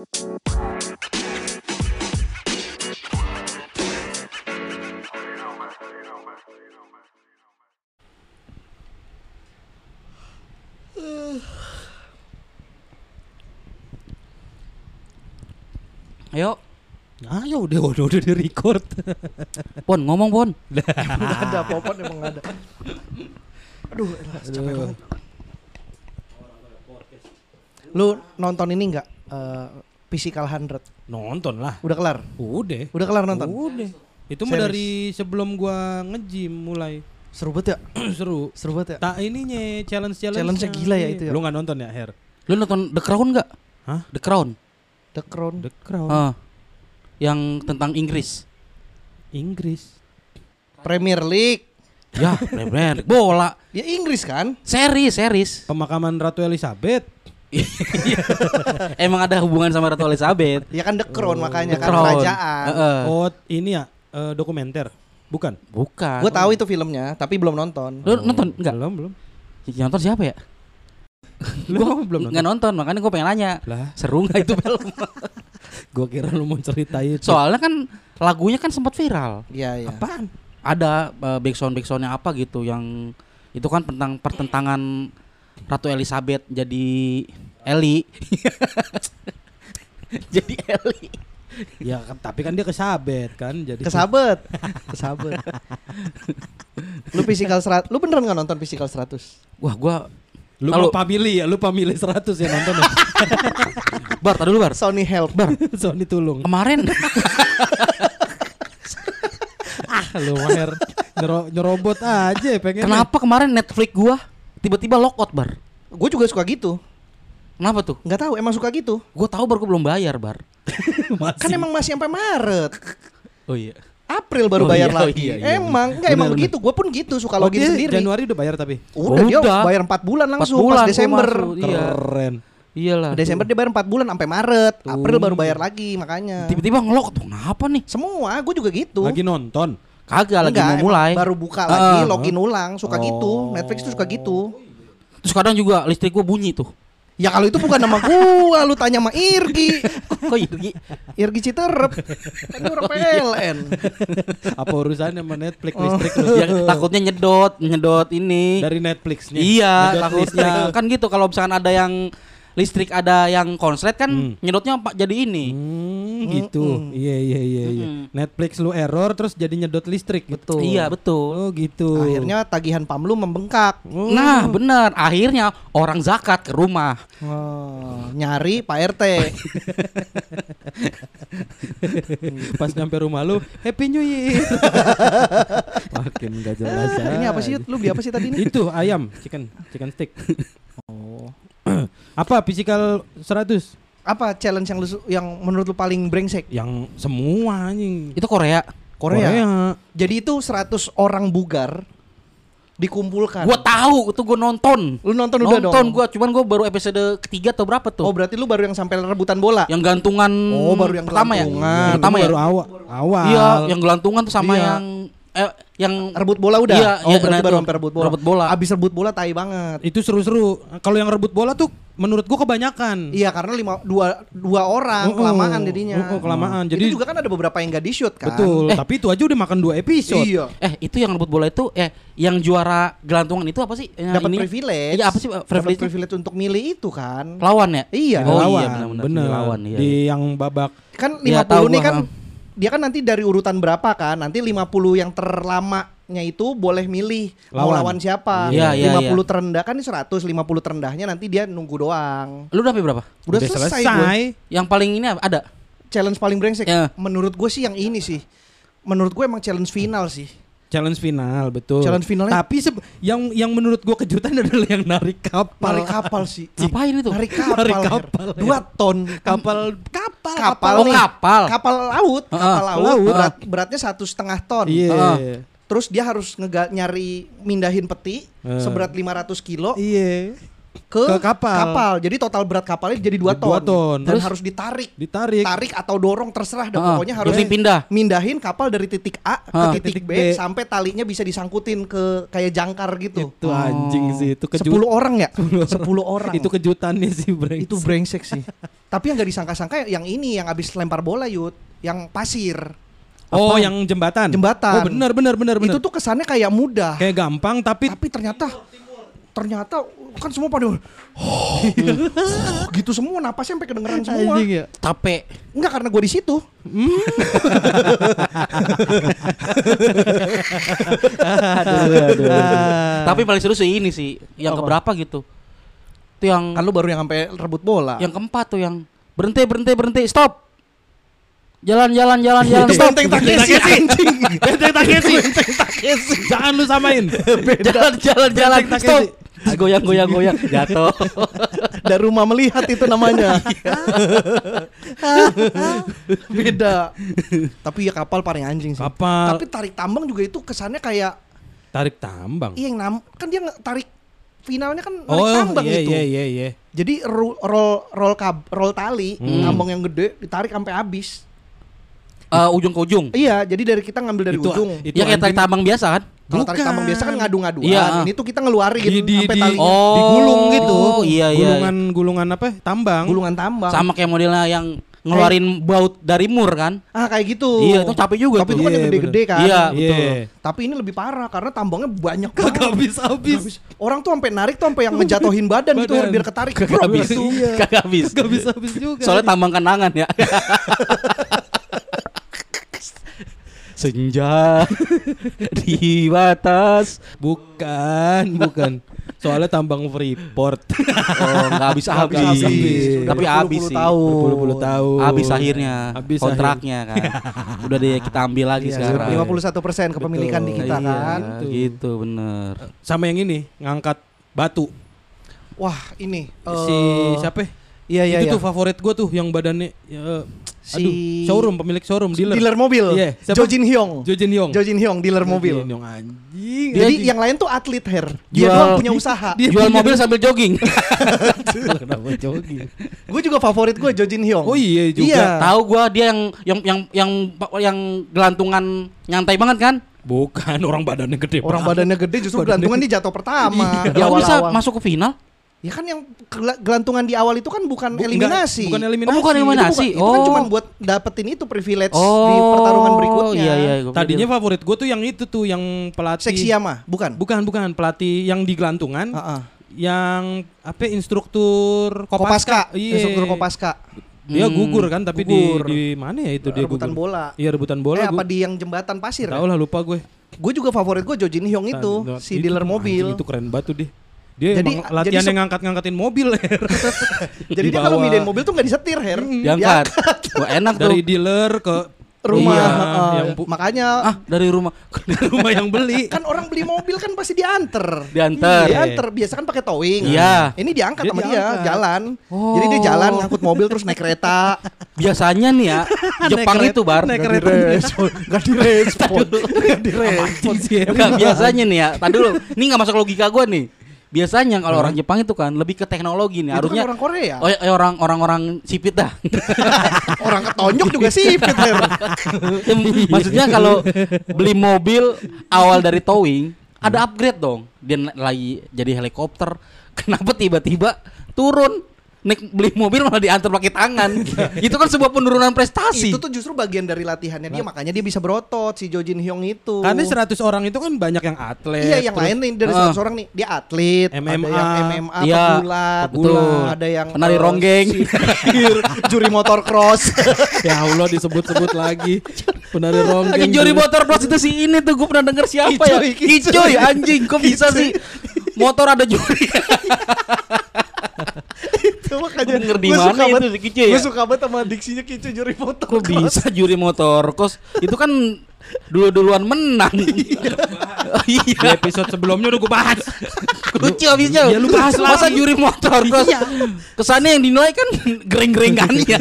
Ayo, ya udah udah udah di record. Pon ngomong Pon. Enggak ada popon emang ada. Aduh, elah, capek banget. Lu nonton ini enggak? eh Physical 100. Nonton lah. Udah kelar? Udah. Udah kelar nonton? Udah. Itu mah dari sebelum gua nge-gym mulai Seru banget ya? seru. Seru banget ya? Tak ininya challenge challenge. Challenge-nya gila ya itu ya? Lu nggak nonton ya Her? Lu nonton The Crown nggak? Hah? The Crown. The Crown. The Crown. Ah. yang tentang Inggris. Inggris. Premier League. Ya, Premier League. bola. Ya Inggris kan? Series, series. Pemakaman Ratu Elizabeth. Emang ada hubungan sama Ratu Elizabeth. Ya kan The Crown Oh, makanya The kan Crown. kerajaan. Heeh. Oh, ini ya eh, dokumenter. Bukan. Bukan. Gue tahu itu filmnya, tapi belum nonton. Lu nonton enggak? Belum, belum. Yang nonton siapa ya? Lu Gua belum Nggak nonton, makanya gue pengen nanya. Lah, Seru nggak itu film? gua kira lu mau ceritain itu. Soalnya kan lagunya kan sempat viral. Iya, iya. apaan? Ada uh, backsound backsoundnya apa gitu yang itu kan tentang pertentangan Ratu Elizabeth jadi Ellie. jadi Ellie. Ya, kan, tapi kan dia kesabet kan. Jadi Kesabet. Kesabet. lu physical serat, lu beneran nggak nonton physical 100? Wah, gua Lu Kalau- pamili ya, lu pamili 100 ya nonton ya. Bar, tadi dulu Bar. Sony Help. Bar, Sony tulung. kemarin Ah, lu Maher nyero nyerobot aja ya pengen. kenapa kemarin Netflix gua tiba-tiba lockout, Bar? Gue juga suka gitu. Kenapa tuh? Nggak tahu, emang suka gitu. Gua tahu baru gua belum bayar, Bar. Kan emang masih sampai Maret. Oh iya. April baru Oh bayar iya, oh lagi. iya, iya. emang enggak emang Benar, begitu. Gue pun gitu suka Oh, login dia sendiri. Januari udah bayar tapi. Udah, dia Udah. bayar 4 bulan langsung bulan pas Desember. masuk, Iya. Keren. Iyalah. Desember dia bayar 4 bulan sampai Maret. April Oh. baru bayar lagi makanya. tiba-tiba ngelok tuh. Kenapa nih? Semua gue juga gitu. Lagi nonton. Kagak lagi Enggak, mau mulai. Baru buka lagi, Ah. login ulang, suka Oh. gitu. Netflix tuh suka gitu. Terus kadang juga listrik gua bunyi tuh. Ya kalau itu bukan nama gua, lu tanya sama Irgi. Kok Irgi? Irgi Citerep. Kan orang PLN. Apa urusannya sama Netflix Oh. listrik lu? ya, takutnya nyedot, nyedot ini. Dari Netflixnya. Iya, Nyedot takutnya. listrik. Kan gitu kalau misalkan ada yang listrik ada yang konslet kan Hmm. nyedotnya pak jadi ini. Hmm, gitu. Iya iya iya iya. Mm-mm. Netflix lu error terus jadi nyedot listrik. Betul. Iya, betul. Oh gitu. Akhirnya tagihan pam lu membengkak. Oh. Nah, benar. Akhirnya orang zakat ke rumah. Oh, nyari Pak RT. pas nyampe rumah lu Happy New Year. Makin gak jelas. Ini apa sih? Lu beli apa sih tadi ini? Itu ayam, chicken, chicken stick. Apa physical 100? Apa challenge yang lu yang menurut lu paling brengsek? Yang semua anjing. Itu Korea. Korea. Jadi itu 100 orang bugar dikumpulkan. Gua tahu, itu gua nonton. Lu nonton udah nonton dong? gua, cuman gua baru episode ketiga atau berapa tuh? Oh, berarti lu baru yang sampai rebutan bola. yang gantungan Oh, baru yang pertama ya? gelantungan. Yang Itu pertama ya? baru awal. Awal. Iya, yang gelantungan tuh sama Iya. yang eh yang Rebut bola udah. Iya, oh, iya, berarti nah baru itu. sampai rebut bola. Rebut bola. Abis rebut bola tai banget. Itu seru-seru. Kalau yang rebut bola tuh menurut gua kebanyakan. Iya, karena lima dua dua orang Oh, kelamaan jadinya. Oh, oh, kelamaan. Jadi Jadi juga kan ada beberapa yang gak di shoot kan. betul. Eh. Tapi itu aja udah makan dua episode. Iya. eh itu yang rebut bola itu eh yang juara gelantungan itu apa sih? Yang Dapat ini? privilege. Iya, apa sih, Dapat privilege? privilege untuk milih itu kan. Lawan ya? Iya. Oh lawan. iya benar-benar bener. lawan iya. Di yang babak Kan 50 Iya, tahu nih kan. Dia kan nanti dari urutan berapa kan? Nanti 50 yang terlamanya itu boleh milih mau Lawan. lawan siapa. Iya, iya, 50 iya. terendah kan ini 100, 50 terendahnya nanti dia nunggu doang. Lu udah sampai berapa? Udah, selesai, gue. Yang paling ini ada? Challenge paling brengsek. Ya. Menurut gue sih yang ini sih. Menurut gue emang challenge final sih. Challenge final betul. Challenge finalnya- Tapi yang yang menurut gua kejutan adalah yang narik kapal. Narik kapal sih. Ngapain itu? Narik kapal. Narik kapal, ya. Dua ton. kapal kapal Kapal Oh, kapal. Kapal laut. Heeh. Kapal laut. Laut. Berat, beratnya satu setengah ton. Iya. Heeh. Terus dia harus ngega- nyari mindahin peti Eh. seberat 500 kilo. Iya. Ke, Ke kapal. Jadi total berat kapalnya jadi 2 ton. Dua ton. Dan Terus? harus ditarik. Ditarik. Tarik atau dorong terserah dan Ah, pokoknya harus berarti pindah. mindahin kapal dari titik A ke Ah. titik, Titik B, B. sampai talinya bisa disangkutin ke kayak jangkar gitu. Itu anjing sih itu kejut. 10 orang ya? 10 orang. Itu kejutannya sih, Bre. itu brengsek sih. Tapi yang gak disangka-sangka yang ini yang habis lempar bola yut, yang pasir. Oh, Apa? yang jembatan. Jembatan. Oh, benar benar benar benar. Itu tuh kesannya kayak mudah. kayak gampang tapi Tapi ternyata ternyata kan semua pada gitu semua napasnya sampai kedengeran semua. ya. Capek. Enggak karena gue di situ. Tapi paling seru sih ini sih, yang Apa? keberapa gitu. Itu yang Kan lu baru yang sampai rebut bola. yang keempat tuh yang berhenti berhenti berhenti stop. Jalan jalan jalan jalan stop. Benteng Takeshi anjing. Benteng Takeshi. Benteng Takeshi. Jangan lu samain. jalan jalan jalan stop. Terus goyang goyang goyang jatuh. Dari rumah melihat itu namanya. Beda. Tapi ya kapal paling anjing sih. Kapal. Tapi tarik tambang juga itu kesannya kayak Tarik tambang. iya yang nam kan dia tarik finalnya kan Oh, tambang iya itu. iya iya iya. Jadi roll roll roll, kab, roll tali Hmm. tambang yang gede ditarik sampai habis. Eh, ujung ke ujung. Iya, jadi dari kita ngambil dari Itu- ujung. itu Ya kayak tarik tambang biasa kan? Kalau tarik tambang biasa kan ngadu-ngaduan. Iya. Ini tuh kita ngeluarin Di- di- sampai di- talinya. Oh, digulung gitu. iya, iya. Gulungan gulungan apa? Tambang. gulungan tambang. Sama kayak modelnya yang ngeluarin baut dari mur kan? Ah kayak gitu. Iya, itu capek juga Tapi tuh. itu kan yang Iya, gede-gede kan. Iya, Iya. betul. Tapi ini lebih parah karena tambangnya banyak Kagak banget. habis-habis. Orang tuh sampai narik tuh sampai yang ngejatohin badan, gitu Badan. biar ketarik Kagak habis. gitu. Iya. Kagak habis. Kagak habis-habis juga. Soalnya tambang kenangan ya. Senja di batas. bukan, bukan. Soalnya tambang Freeport. Oh, nggak habis habis. Tapi habis sih. tahun. Berpuluh-puluh tahun. Habis akhirnya Habis kontraknya kan. Udah deh kita ambil lagi Iya, sekarang. 51% kepemilikan di kita Iya, kan. Gitu bener. Sama yang ini ngangkat batu. Wah, ini si eh, siapa? Iya iya itu iya. tuh favorit gue tuh yang badannya ya, Si- aduh showroom pemilik showroom dealer. dealer mobil. Iya, siapa? Jo Jin Hyung. Jo Jin Hyung. Jo Jin Hyung dealer mobil. Jo Jin Hyung anjing. Jadi anjing. yang lain tuh atlet hair. Dia Jual- doang punya usaha. Dia Jual punya- mobil sambil jogging. kenapa jogging? Gue juga favorit gue Jo Jin Hyung. Oh iya juga. Iya. Tahu gua dia yang yang yang yang yang gelantungan nyantai banget kan? Bukan orang badannya gede. Orang banget. badannya gede justru Badannya gelantungan dia jatuh pertama Iya. di bisa masuk ke final? Ya kan yang gela- gelantungan di awal itu kan bukan Bu- eliminasi. enggak, bukan Oh, eliminasi. bukan eliminasi. Itu, bukan- itu kan Oh. cuma buat dapetin itu privilege Oh, di pertarungan berikutnya. Iya iya. Tadinya pikir- favorit gue tuh yang itu tuh yang pelatih. Seksiyama, bukan? Bukan bukan pelatih yang di gelantungan. Heeh. Yang apa instruktur Kopaska, Iya. instruktur Kopaska. Dia Hmm, gugur kan tapi gugur. di di mana ya itu dia rebutan gugur. bola. Iya rebutan bola. eh gua- apa di yang jembatan pasir? Tahu lah lupa gue. Gue juga favorit gue Jo Jin Hyung itu, Nah, si itu, dealer anjing, mobil. Itu keren banget tuh dia. Dia Jadi- emang latihan jadi yang ngangkat-ngangkatin mobil Jadi dia kalau mindahin mobil tuh nggak disetir, Her. diangkat. Wah, enak tuh. dari dealer ke rumah. Iya, heeh. yang Makanya Ah, dari rumah rumah yang beli. kan orang beli mobil kan pasti diantar. diantar. Iya. Diantar biasa kan pakai towing. Iya. Ini diangkat Dia sama dia, diangkat. jalan. Oh. Jadi dia jalan ngangkut mobil terus naik kereta. Biasanya nih ya, Jepang itu bar. naik Nggak kereta. nggak direspon, nggak direspon. Enggak, biasanya nih ya. Tadi dulu, ini nggak masuk logika gua nih. Biasanya kalau orang Jepang itu kan lebih ke teknologi nih. Itu Harusnya kan orang Korea. Oh, ya, orang orang-orang sipit dah. Orang ketonjok juga sipit. Ya, Maksudnya kalau beli mobil awal dari towing, ada upgrade dong. Dia lagi jadi helikopter, kenapa tiba-tiba turun naik beli mobil malah diantar pakai tangan. itu kan sebuah penurunan prestasi. Itu tuh justru bagian dari latihannya dia, makanya dia bisa berotot si Jo Jin Hyung itu. Karena 100 orang itu kan banyak yang atlet. Iya, yang terus lain nih dari Ah. 100 orang nih, dia atlet, MMA, ada yang MMA, Iya, pegulat, betul. ada yang Penari eh, ronggeng. juri motor cross. ya Allah disebut-sebut lagi. Penari ronggeng. Lagi juri motor cross itu si ini tuh gue pernah denger siapa ya? Kicoy, Kicoy. Kicoy anjing kok bisa sih motor ada juri. itu makanya Gua denger di mana suka itu banget- si Kicoy ya? Gua suka banget sama diksinya Kicu juri motor Kok bisa juri motor cross? Itu kan dulu-duluan menang. Oh, Di iya. episode sebelumnya udah gue bahas. Lucu abisnya. Ya, lu bahas Masa lagi. juri motor cross? Kesannya yang dinilai kan gereng-gerengannya.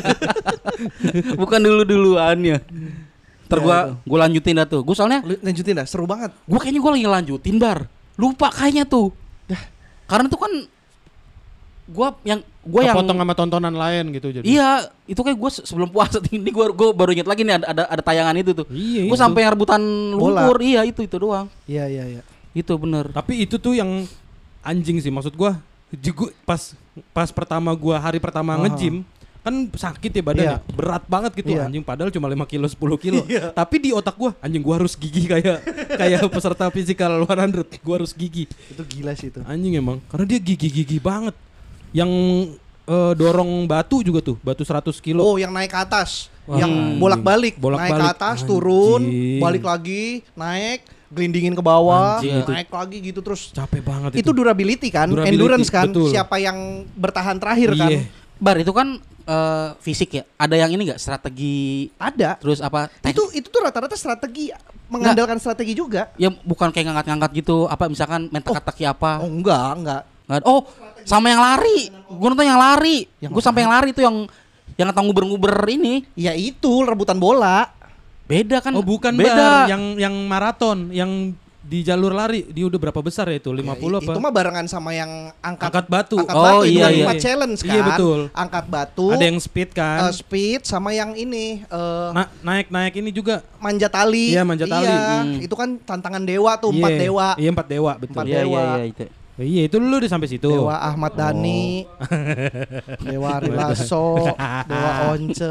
Bukan dulu-duluannya. Ntar Ya, gua gua lanjutin dah tuh. Gua soalnya lanjutin dah, seru banget. gua kayaknya gua lagi lanjutin bar. Lupa kayaknya tuh. Karena tuh kan gua yang gua yang Kepotong sama tontonan lain gitu jadi. Iya, itu kayak gua se- sebelum puasa ini gua gua baru inget lagi nih ada ada, ada tayangan itu tuh. Iya, Gua itu. sampai yang rebutan Bola. lumpur. Iya, itu itu doang. Iya iya iya. Itu bener. Tapi itu tuh yang anjing sih maksud gua. Juga pas pas pertama gua hari pertama Aha. nge-gym kan sakit ya badannya, Iya. berat banget gitu Iya. anjing padahal cuma 5 kilo 10 kilo. Tapi di otak gua anjing gua harus gigi kayak kayak peserta physical 100, gua harus gigi. Itu gila sih itu. Anjing emang karena dia gigi-gigi banget. Yang eh, dorong batu juga tuh, batu 100 kilo. Oh, yang naik ke atas, Wah, yang anjing. bolak-balik, naik ke Bolak-balik. atas, Anjing. turun, balik lagi, naik, gelindingin ke bawah, Anjing, itu. naik lagi gitu terus. Capek banget Itu durability kan, Durability, endurance kan. betul. Siapa yang bertahan terakhir kan? Iya. Bar itu kan eh, fisik ya. Ada yang ini enggak strategi Ada. terus apa? Itu itu tuh rata-rata strategi mengandalkan strategi juga. ya bukan kayak ngangkat-ngangkat gitu. Apa misalkan main teka-teki apa? Oh enggak, enggak. Nggak- Oh, sama yang lari. Gue nonton yang lari. Yang Gue sampai yang lari tuh yang yang ngetang nguber-nguber ini. Ya itu rebutan bola. Beda kan? Oh bukan beda. bar, yang yang maraton, yang di jalur lari dia udah berapa besar ya itu? 50 Ya, apa? Itu mah barengan sama yang angkat Angkat batu. Angkat Oh, batu itu iya, kan iya. empat challenge kan. Iya, betul. Angkat batu. Ada yang speed kan? eh, speed sama yang ini eh, Na- naik-naik ini juga. manjat tali. Iya, manjat tali. Iya, Hmm. itu kan tantangan dewa tuh, empat Iya. dewa. Iya, empat dewa, betul. Empat Iya, dewa. iya, iya itu. Iya, itu lu udah sampai situ. Dewa Ahmad Dhani, Oh. Dewa Ari Lasso, Dewa Once,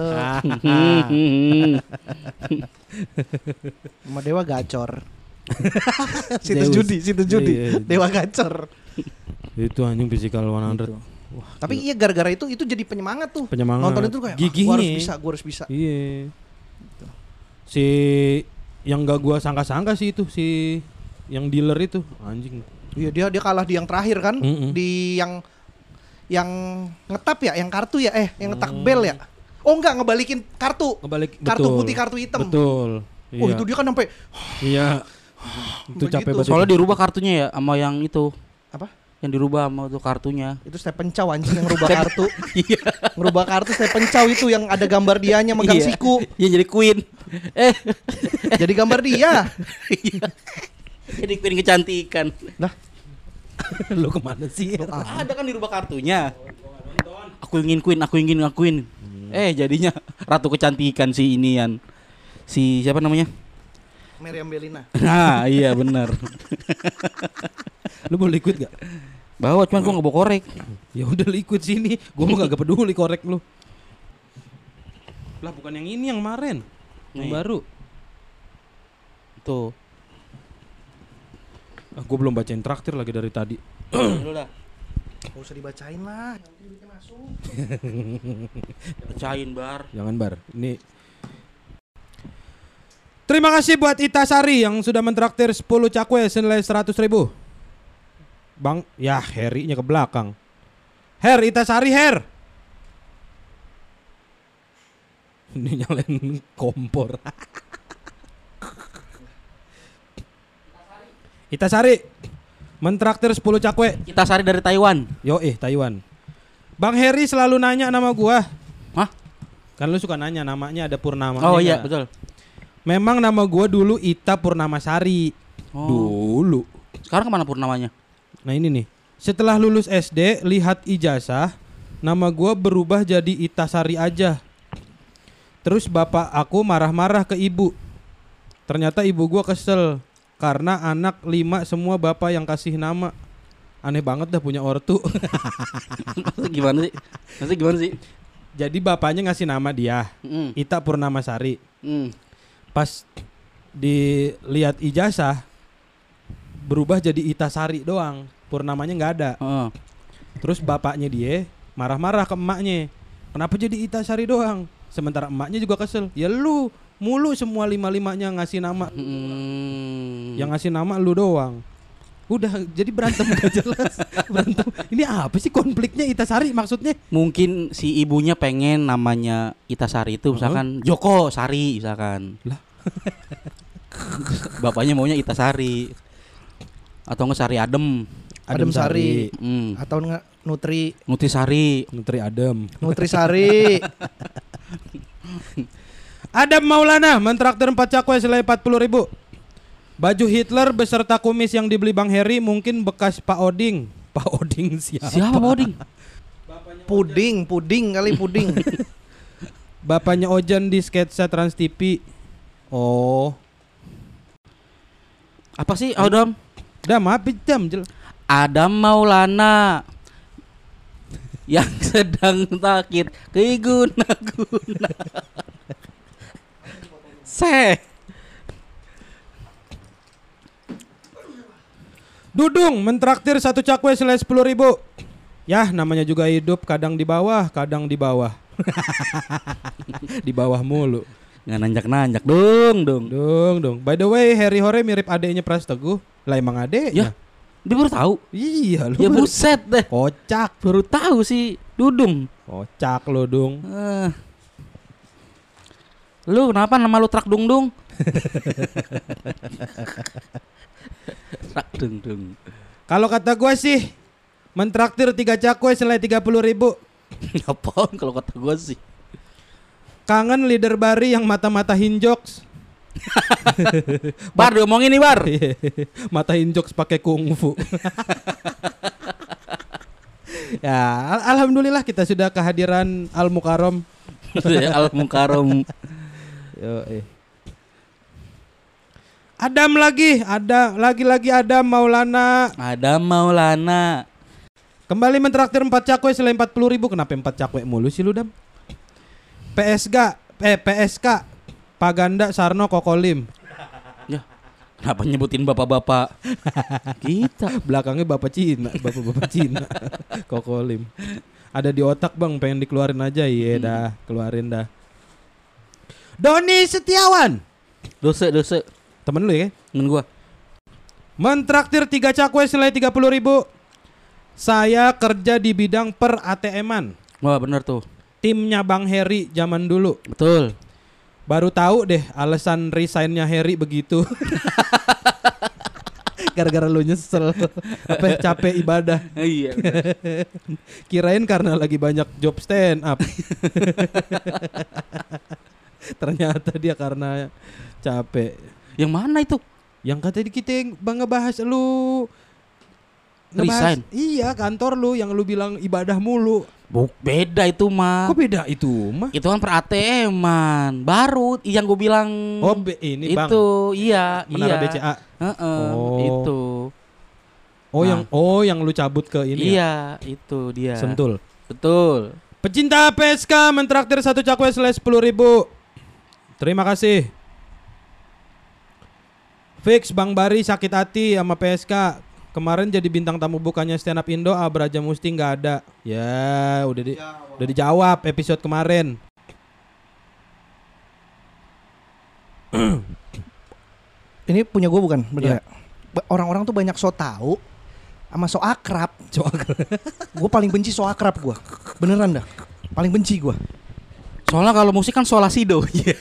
sama Dewa Gacor. situ judi, situ judi. Iya, iya. Dewa Gacor. itu anjing physical 100. Gitu. Tapi iya gara-gara itu itu jadi penyemangat tuh. Penyemangat. Nonton itu kayak ah, Gigih gua harus bisa, gua harus bisa. Iya. Si yang gak gua sangka-sangka sih itu si yang dealer itu anjing. Iya dia dia kalah di yang terakhir kan, Mm-mm. di yang yang ngetap ya, yang kartu ya, eh yang ngetak Hmm. bel ya. Oh enggak ngebalikin kartu. Ngebalik Kartu betul. putih, kartu hitam. Betul. Oh Iya. itu dia kan sampai Iya. itu Begitu. capek banget. Soalnya dirubah kartunya ya sama yang itu. apa? Yang dirubah sama tuh kartunya. Itu Stephen Chow anjing yang ngerubah kartu. Iya. ngerubah kartu Stephen Chow itu yang ada gambar dianya megang Iya. siku. Iya jadi queen. Eh, Jadi gambar dia. iya. jadi queen kecantikan. Lah, lu ke mana sih? Ada kan dirubah kartunya. Aku ingin queen, aku ingin aku queen. Eh jadinya ratu kecantikan si inian. Si siapa namanya? Meriam Belina. Nah, iya benar. lu mau liquid gak? Bawa cuman gua nggak bawa korek. Ya udah liquid sini. Gua mah gak peduli korek lu. Lah bukan yang ini yang kemarin. Yang baru. Tuh. Ah, gua belum bacain traktir lagi dari tadi. Lu dah. Gak usah dibacain lah. Nanti duitnya masuk. Pecahin bar. Jangan bar. Ini Terima kasih buat Ita Sari yang sudah mentraktir 10 cakwe senilai 100 ribu. Bang, ya Harry-nya ke belakang. Her, Ita Sari, Her. Ini nyalain kompor. Ita Sari mentraktir 10 cakwe. Kita sari dari Taiwan. Yo eh Taiwan. Bang Harry selalu nanya nama gua. Hah? Kan lu suka nanya namanya ada Purnama. Oh iya, betul. Memang nama gua dulu Ita Purnamasari. Oh. Dulu. Sekarang ke mana purnamanya? Nah ini nih. Setelah lulus SD, lihat ijazah, nama gua berubah jadi Ita Sari aja. Terus bapak aku marah-marah ke ibu. Ternyata ibu gua kesel karena anak lima semua bapak yang kasih nama. Aneh banget dah punya ortu. Gimana sih? Maksudnya gimana sih? Jadi bapaknya ngasih nama dia, Mm, Ita Purnamasari. mm. Pas dilihat ijazah berubah jadi Ita Sari doang. Purnamanya nggak ada. Heeh. Terus bapaknya dia marah-marah ke emaknya. Kenapa jadi Ita Sari doang? Sementara emaknya juga kesel. Ya lu mulu semua lima-limanya ngasih nama. Mm. Yang ngasih nama lu doang. Udah jadi berantem gak jelas. berantem. Ini apa sih konfliknya Ita Sari maksudnya? mungkin si ibunya pengen namanya Ita Sari itu misalkan Joko Sari misalkan. Lah. Bapaknya maunya Ita Sari. Atau nggak Sari Adem. Adem Sari. Hmm. Atau enggak Nutri Nutrisari. Nutri Adem. Nutrisari. Adam Maulana mentraktir 4 cakwe senilai 40 ribu. Baju Hitler beserta kumis yang dibeli Bang Heri mungkin bekas Pak Oding. Pak Oding siapa? Siapa Boding? Puding, puding kali puding. Bapaknya Ojan di sketsa Trans TV. Oh. Apa sih Adam? Udah maaf jam jel. Adam Maulana yang sedang sakit keguna-guna. Se. Dudung mentraktir satu cakwe selai sepuluh ribu. Yah namanya juga hidup kadang di bawah, kadang di bawah. di bawah mulu. Nggak nanjak-nanjak dong dong. Dong dong. By the way, Harry Hore mirip adeknya Pras Teguh. Lah emang adeknya. Ya, dia baru tahu. Iya lu. Ya buset deh. Kocak. Baru tahu sih Dudung. Kocak lo dong. Eh. Lu kenapa nama lu Trak Dung Dung? Trak Dung Dung. Kalau kata gua sih mentraktir tiga cakwe selai tiga puluh ribu. Apaan kalau kata gua sih? Kangen leader Bari yang mata-matahin jokes. Bar diomongin nih Bar. matahin jokes pakai kungfu. ya, al- alhamdulillah kita sudah kehadiran Al Mukarom. Al Mukarom. Yo, eh. Adam lagi, ada lagi-lagi Adam Maulana. Ada Maulana. Kembali mentraktir 4 cakwe selain 40 ribu Kenapa 4 cakwe mulu sih lu Dam? PSK Eh PSK Paganda Sarno Kokolim Ya, kenapa nyebutin bapak-bapak? Kita. Belakangnya Bapak Cina Bapak-bapak Cina Kokolim Ada di otak bang pengen dikeluarin aja Iya dah keluarin dah Doni Setiawan Dosa, dosa. Temen lu ya Temen gua. Mentraktir 3 cakwe senilai 30 ribu Saya kerja di bidang per ATM-an Wah, bener tuh. Timnya Bang Heri zaman dulu Betul. Baru tahu deh alasan resignnya Harry begitu. Gara-gara lu nyesel apa capek ibadah. Iya. Kirain karena lagi banyak job stand up. Ternyata dia karena capek. Yang mana itu? Yang kata di kita yang bang ngebahas lu Resign? Iya kantor lu yang lu bilang ibadah mulu. Buk, beda itu mah. Kok beda itu mah? Itu kan per ATM-an. Baru yang gue bilang Oh be- ini bang itu iya menara iya. BCA. Heeh, Oh. itu. Oh Nah. yang oh yang lu cabut ke ini ya? iya, itu dia. Sentul. Betul. Pecinta PSK mentraktir satu cakwe selai sepuluh ribu. Terima kasih. Fix Bang Bari sakit hati sama PSK. Kemarin jadi bintang tamu bukannya stand up Indo, Abraja Musti nggak ada. Ya, udah di, udah dijawab episode kemarin. Ini punya gue bukan, bener ya? Orang-orang tuh banyak so tahu sama so akrab. So akrab. gue paling benci so akrab gue. Beneran dah. Paling benci gue. Soalnya kalau musik kan solasido. Iya.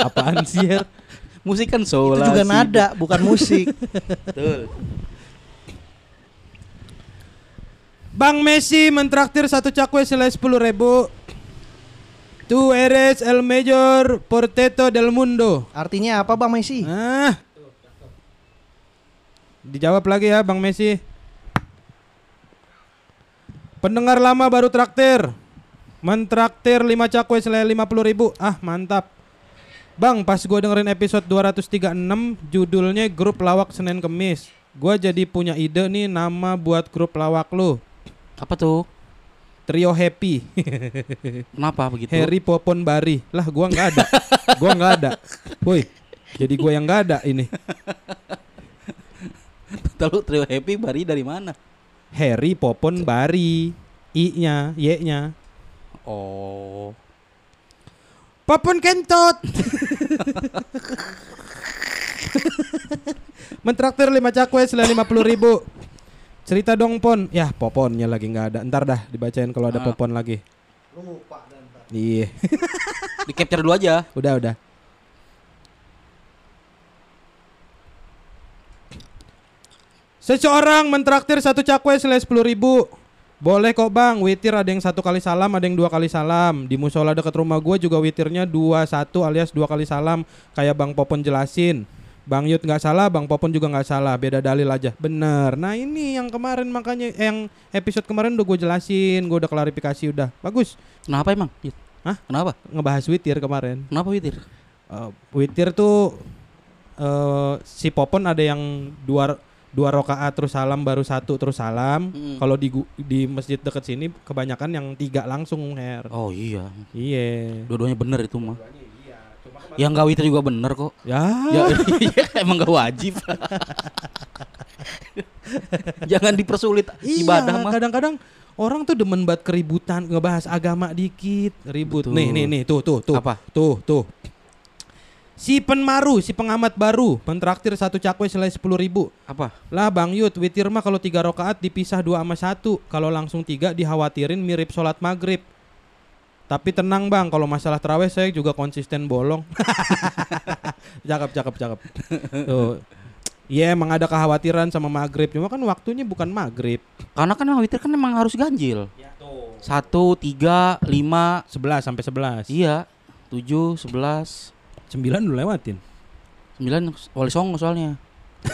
Apaan sih, Her? musik kan Itu solasido. juga nada, bukan musik. Betul. Bang Messi mentraktir satu cakwe selai sepuluh ribu. Tu eres el mayor porteto del mundo. Artinya apa Bang Messi? Ah. Dijawab lagi ya Bang Messi. Pendengar lama baru traktir. Mentraktir 5 cakwe selai 50 ribu. Ah mantap. Bang pas gue dengerin episode 236 judulnya grup lawak Senin Kemis. Gua jadi punya ide nih nama buat grup lawak lu. Apa tuh? Trio Happy. Kenapa begitu? Harry Popon Bari. Lah gua nggak ada. gua nggak ada. Woi. Jadi gua yang nggak ada ini. Lalu trio happy bari dari mana? Harry Popon Bari. I-nya, Y-nya. Oh. Popon kentot. Mentraktir 5 cakwe selai 50 ribu. Cerita dong Pon. Ya Poponnya lagi nggak ada. Ntar dah dibacain kalau ada Ah. Popon lagi. Iya. Di capture dulu aja. Udah udah. Seseorang mentraktir satu cakwe selai sepuluh ribu. Boleh kok bang, witir ada yang satu kali salam, ada yang dua kali salam. Di musola dekat rumah gue juga witirnya dua satu alias dua kali salam, kayak bang Popon jelasin. Bang Yud nggak salah, Bang Popon juga nggak salah, beda dalil aja. Bener. Nah ini yang kemarin makanya eh, yang episode kemarin udah gue jelasin, gue udah klarifikasi udah. Bagus. Kenapa emang? Yud? Hah? Kenapa? Ngebahas witir kemarin. Kenapa witir? Eh, witir tuh eh si Popon ada yang dua dua rakaat terus salam baru satu terus salam. Mm. Kalau di di masjid deket sini kebanyakan yang tiga langsung her. Oh iya, Iya. dua-duanya bener itu mah. Yang nggak witir juga bener kok. Ya. Ya, iya, emang gak wajib. Jangan dipersulit ibadah iya, mah. kadang-kadang orang tuh demen banget keributan ngebahas agama dikit ribut. Betul. Nih nih nih tuh tuh tuh. Apa? Tuh tuh. Si penmaru, si pengamat baru, pentraktir satu cakwe selai sepuluh ribu. Apa? Lah Bang Yud, witir mah kalau tiga rakaat dipisah dua sama satu. Kalau langsung tiga dikhawatirin mirip sholat maghrib. Tapi tenang bang, kalau masalah terawih saya juga konsisten bolong. cakep, cakep, cakep. Tuh. Iya emang ada kekhawatiran sama maghrib, cuma kan waktunya bukan maghrib. Karena kan witir kan emang harus ganjil. Satu, tiga, lima, 11 sampai 11. iya, tujuh, sebelas, 9 lu lewatin. sembilan wali songo soalnya.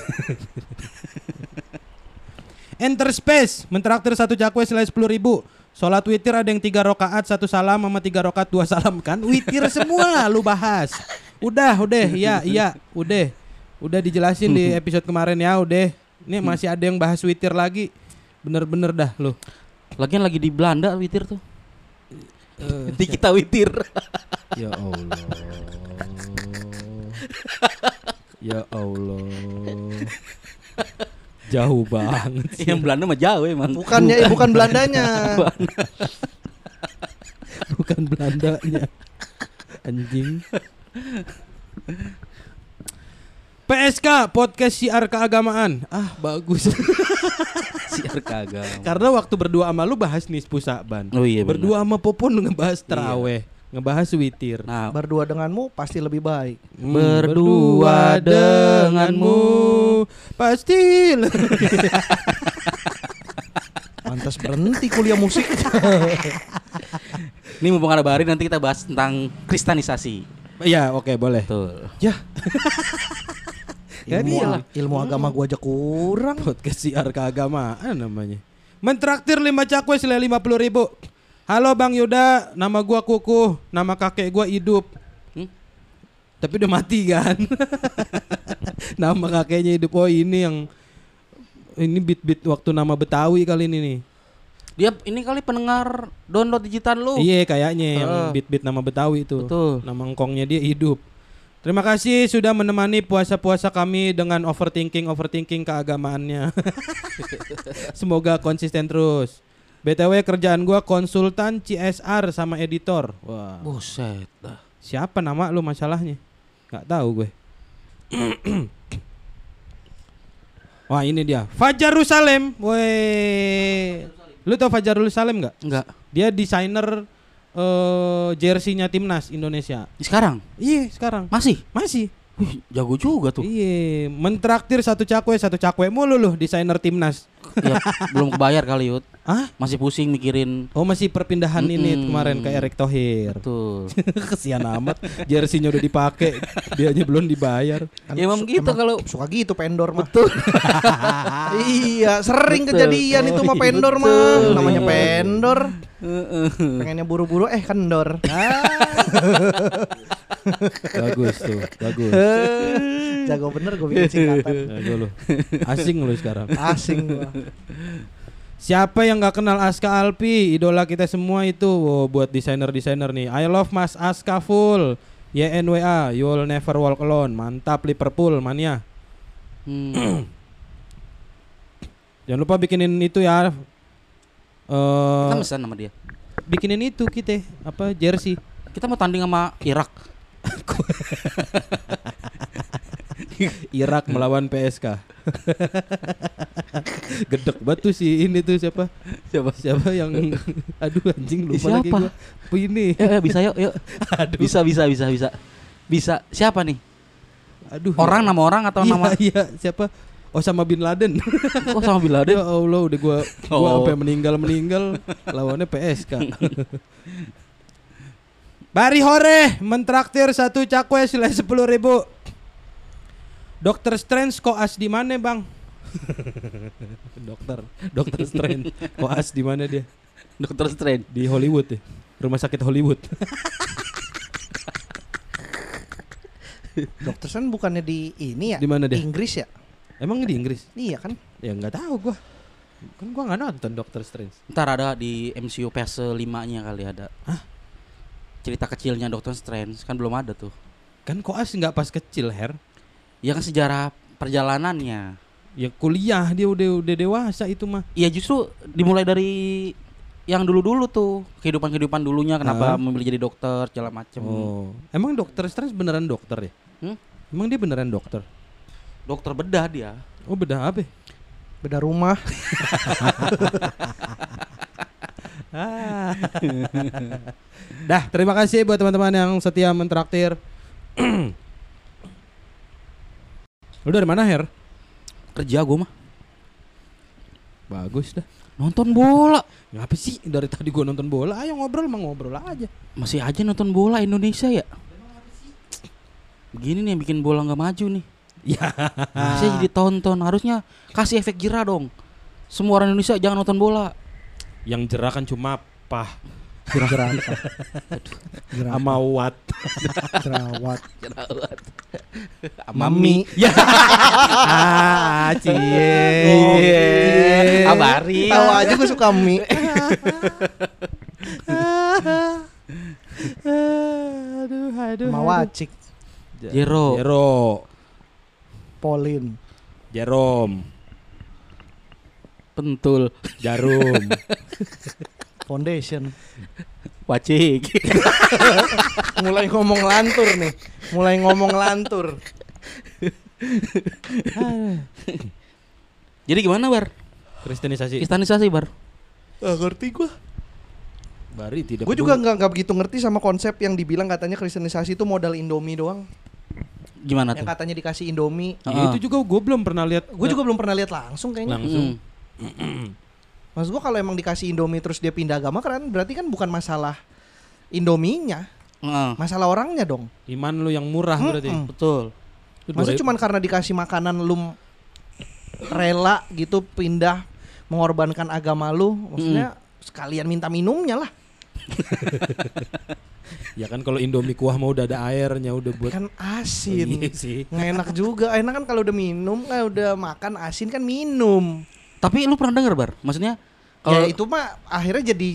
Enter Space mentraktir satu cakwe selai sepuluh ribu. Sholat witir ada yang tiga rokaat satu salam sama tiga rokaat dua salam kan? Witir semua lu bahas. Udah, udah, iya, iya, udah, udah dijelasin di episode kemarin ya, udah. Ini masih ada yang bahas witir lagi. Bener-bener dah lu. Lagian lagi di Belanda witir tuh. Nanti kita witir. Ya Allah. Ya Allah. Jauh banget. sih. Yang Belanda mah jauh emang. Bukannya eh, bukan Belandanya. bukan Belandanya anjing PSK podcast siar keagamaan ah bagus Siar kagak. karena waktu berdua sama lu bahas nih Saban Oh iya benar. berdua sama Popon ngebahas teraweh ngebahas witir Nah, Berdua denganmu pasti lebih baik. Hmm, berdua denganmu. pasti le- Pantas berhenti kuliah musik. ini mumpung ada Bari nanti kita bahas tentang kristanisasi. Iya oke boleh Betul. ya. Ya, ilmu, iyalah. ilmu agama gua aja kurang. podcast siar keagamaan namanya mentraktir lima cakwe selai lima puluh ribu halo bang Yuda nama gua kukuh nama kakek gua hidup Hmm? tapi udah mati kan nama kakeknya hidup oh ini yang ini beat beat waktu nama Betawi kali ini nih Dia ini kali pendengar download digital lu. iya kayaknya yang Heeh. beat beat nama Betawi itu Betul. nama engkongnya dia hidup Terima kasih sudah menemani puasa-puasa kami dengan overthinking overthinking keagamaannya. Semoga konsisten terus. BTW kerjaan gua konsultan CSR sama editor. Wah. Buset dah. Siapa nama lu masalahnya? Gak tahu gue. Wah, ini dia. Fajarul Salem. Woi. Lu tau Fajarul Salem nggak? Enggak. Dia desainer eh jersey-nya timnas Indonesia. Sekarang Iya, sekarang. masih. Masih. Wih, jago juga tuh. Iya, mentraktir satu cakwe, satu cakwe mulu loh desainer timnas. Ya, belum kebayar kali Yud. Hah? Masih pusing mikirin. Oh masih perpindahan ini Mm-mm. kemarin ke Erick Thohir. Betul. Kesian amat, jersey-nya udah dipakai, dianya belum dibayar. Kan Ya, emang gitu kalau- suka gitu pendor mah. iya, sering Betul. kejadian itu mah Oh, pendor betul. mah. Namanya Iya. pendor. Pengennya buru-buru eh kendor. bagus tuh, bagus. Jago bener gue bikin singkatan. Jago lu. Asing lu sekarang. Asing gua. Siapa yang nggak kenal Aska Alpi, idola kita semua itu. Wow, buat desainer-desainer nih. I love Mas Aska full. YNWA, you'll never walk alone. Mantap Liverpool mania. Hmm. Jangan lupa bikinin itu ya. Eh, Kita pesan sama dia. bikinin itu kita apa jersey. Kita mau tanding sama Irak. Irak melawan PSK. Gedek batu sih ini tuh siapa? Siapa? Siapa yang aduh anjing lupa Siapa? lagi gua. Ini? Yuk, yuk, bisa yuk, yuk. Aduh. Bisa, bisa, bisa, bisa. Bisa. Siapa nih? Aduh. Orang nama orang atau iya, nama? Iya, siapa? Osama bin Laden. Oh sama Bin Laden. ya Allah udah gua gua Oh. sampai meninggal-meninggal lawannya PSK. Bari hore mentraktir satu cakwe sila sepuluh ribu. Dokter Strange koas di mana, Bang? dokter, Dokter Strange koas di mana dia? Dokter Strange. Di Hollywood ya. Rumah sakit Hollywood. Dokter Strange bukannya di ini ya? Di mana dia? Inggris ya? Emang di Inggris? Iya kan? Ya nggak tahu gua. Kan gua nggak nonton Dokter Strange. Ntar ada di MCU PS 5-nya kali ada. Cerita kecilnya Dokter Strange kan belum ada tuh. Kan koas nggak pas kecil, Her. Ya kan sejarah perjalanannya. Ya kuliah dia udah udah dewasa itu mah. Iya justru dimulai dari yang dulu-dulu tuh kehidupan-kehidupan dulunya kenapa Ah. memilih jadi dokter segala macem. Oh. Emang Dokter Strange beneran dokter ya? Hmm? Emang dia beneran dokter? Dokter bedah dia. Oh bedah apa? Beda rumah. Ah. Dah, terima kasih buat teman-teman yang setia mentraktir. Lu dari mana, Her? Kerja gue mah Bagus dah. nonton bola. Ngapa sih dari tadi gua nonton bola? Ayo ngobrol mah ngobrol aja. Masih aja nonton bola Indonesia ya. Begini nih yang bikin bola nggak maju nih. Ya. Saya jadi tonton harusnya kasih efek jerah dong. Semua orang Indonesia jangan nonton bola. Yang jerah kan cuma pah Jerawat. Jerawat. sama wat. Jerawat. Jerawat. Mami. Ya. ah, cie. Iya. Abari. Tahu aja gue suka mie. aduh, aduh. Mawacik. Jero. Jero. Polin. Jerom. Pentul. Jarum. Foundation. Wacik. Mulai ngomong lantur nih. Mulai ngomong lantur. Jadi gimana Bar? Kristenisasi. Istanisasi Bar? Gak ngerti gue. Bari tidak. Gue juga nggak nggak begitu ngerti sama konsep yang dibilang katanya kristenisasi itu modal Indomie doang. Gimana Yang tuh? katanya dikasih Indomie. Ya, Heeh. itu juga gue belum pernah lihat. Gue juga belum pernah lihat langsung kayaknya. langsung. Mm. Maksud gue kalau emang dikasih Indomie terus dia pindah agama kan berarti kan bukan masalah Indominya, Heeh. masalah orangnya dong. Iman lu yang murah berarti. Mm-mm. Betul. Masa cuman karena dikasih makanan lu rela gitu pindah mengorbankan agama lu, maksudnya sekalian minta minumnya lah. Ya kan kalau Indomie kuah mau udah ada airnya udah buat Kan Oh, asin. iya sih. Nggak enak juga. Enak kan kalau udah minum, eh, udah makan asin kan minum. Tapi lu pernah denger Bar? Maksudnya kalau ya itu mah akhirnya jadi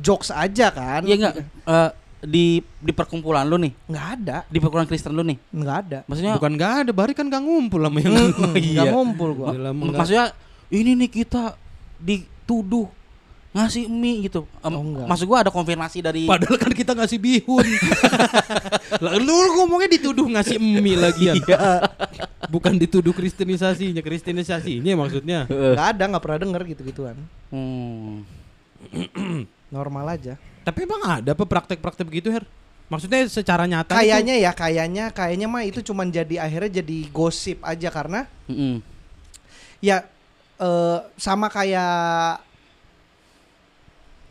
jokes aja kan? Iya enggak eh, di di perkumpulan lu nih, Nggak ada, di perkumpulan Kristen lu nih. nggak ada. Maksudnya Bukan nggak ada, Bari kan nggak ngumpul sama yang Iya. Ngumpul gua. Maksudnya ini nih kita dituduh ngasih mie gitu. Em, Oh, enggak. maksud gua ada konfirmasi dari Padahal kan kita ngasih bihun. Lah, lu ngomongnya dituduh ngasih mie lagian. Bukan dituduh kristenisasinya, kristenisasinya maksudnya. Heeh. Nggak ada, nggak pernah denger gitu-gituan. Hmm. Normal aja. Tapi emang ada apa praktek-praktek begitu, Her? Maksudnya secara nyata Kayaknya ya, kayaknya, kayaknya mah itu cuman jadi akhirnya jadi gosip aja karena Mm-mm. ya eh, sama kayak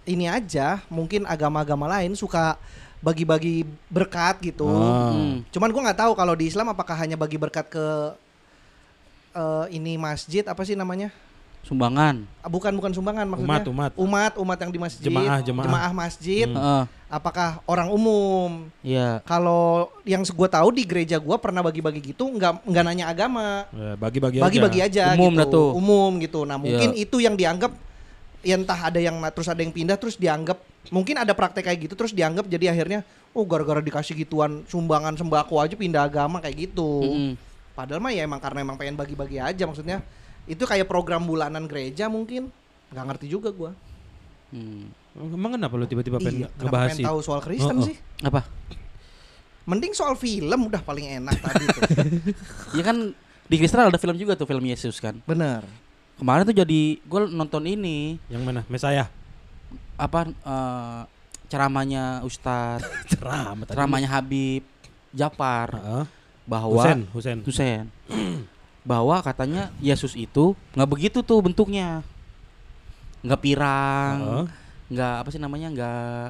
ini aja. Mungkin agama-agama lain suka bagi-bagi berkat gitu. Ah. Hmm. Cuman gua nggak tahu kalau di Islam apakah hanya bagi berkat ke eh, ini masjid apa sih namanya? Sumbangan. Ah, Bukan bukan sumbangan maksudnya. Umat, umat. Umat, umat yang di masjid. Jemaah, jemaah. masjid. Hmm. Heeh. Apakah orang umum? Iya. Kalau yang gue tahu di gereja gua pernah bagi-bagi gitu, nggak nggak nanya agama, Ya, bagi-bagi aja. bagi-bagi aja, Umum gitu. tuh. umum gitu. Nah mungkin Iya. itu yang dianggap, ya entah ada yang terus ada yang pindah terus dianggap, mungkin ada praktek kayak gitu terus dianggap jadi akhirnya, oh gara-gara dikasih gituan sumbangan sembako aja pindah agama kayak gitu. Mm-mm. Padahal mah ya emang karena emang pengen bagi-bagi aja maksudnya. Itu kayak program bulanan gereja mungkin, nggak ngerti juga gua. Hmm. Emang kenapa lu tiba-tiba pengen Iya, ngebahas pengen sih? tahu soal Kristen Oh, oh. sih? Apa? Mending soal film udah paling enak tadi tuh. Ya kan di Kristen ada film juga tuh film Yesus kan. Bener. Kemarin tuh jadi gue nonton ini Yang mana? Mesaya. apa eh, ceramahnya Ustadz, Ceramah tadi. ceramahnya Habib Japar Heeh. bahwa Husen, Husen. Husein bahwa katanya Yesus itu nggak begitu tuh bentuknya nggak pirang Heeh. nggak apa sih namanya nggak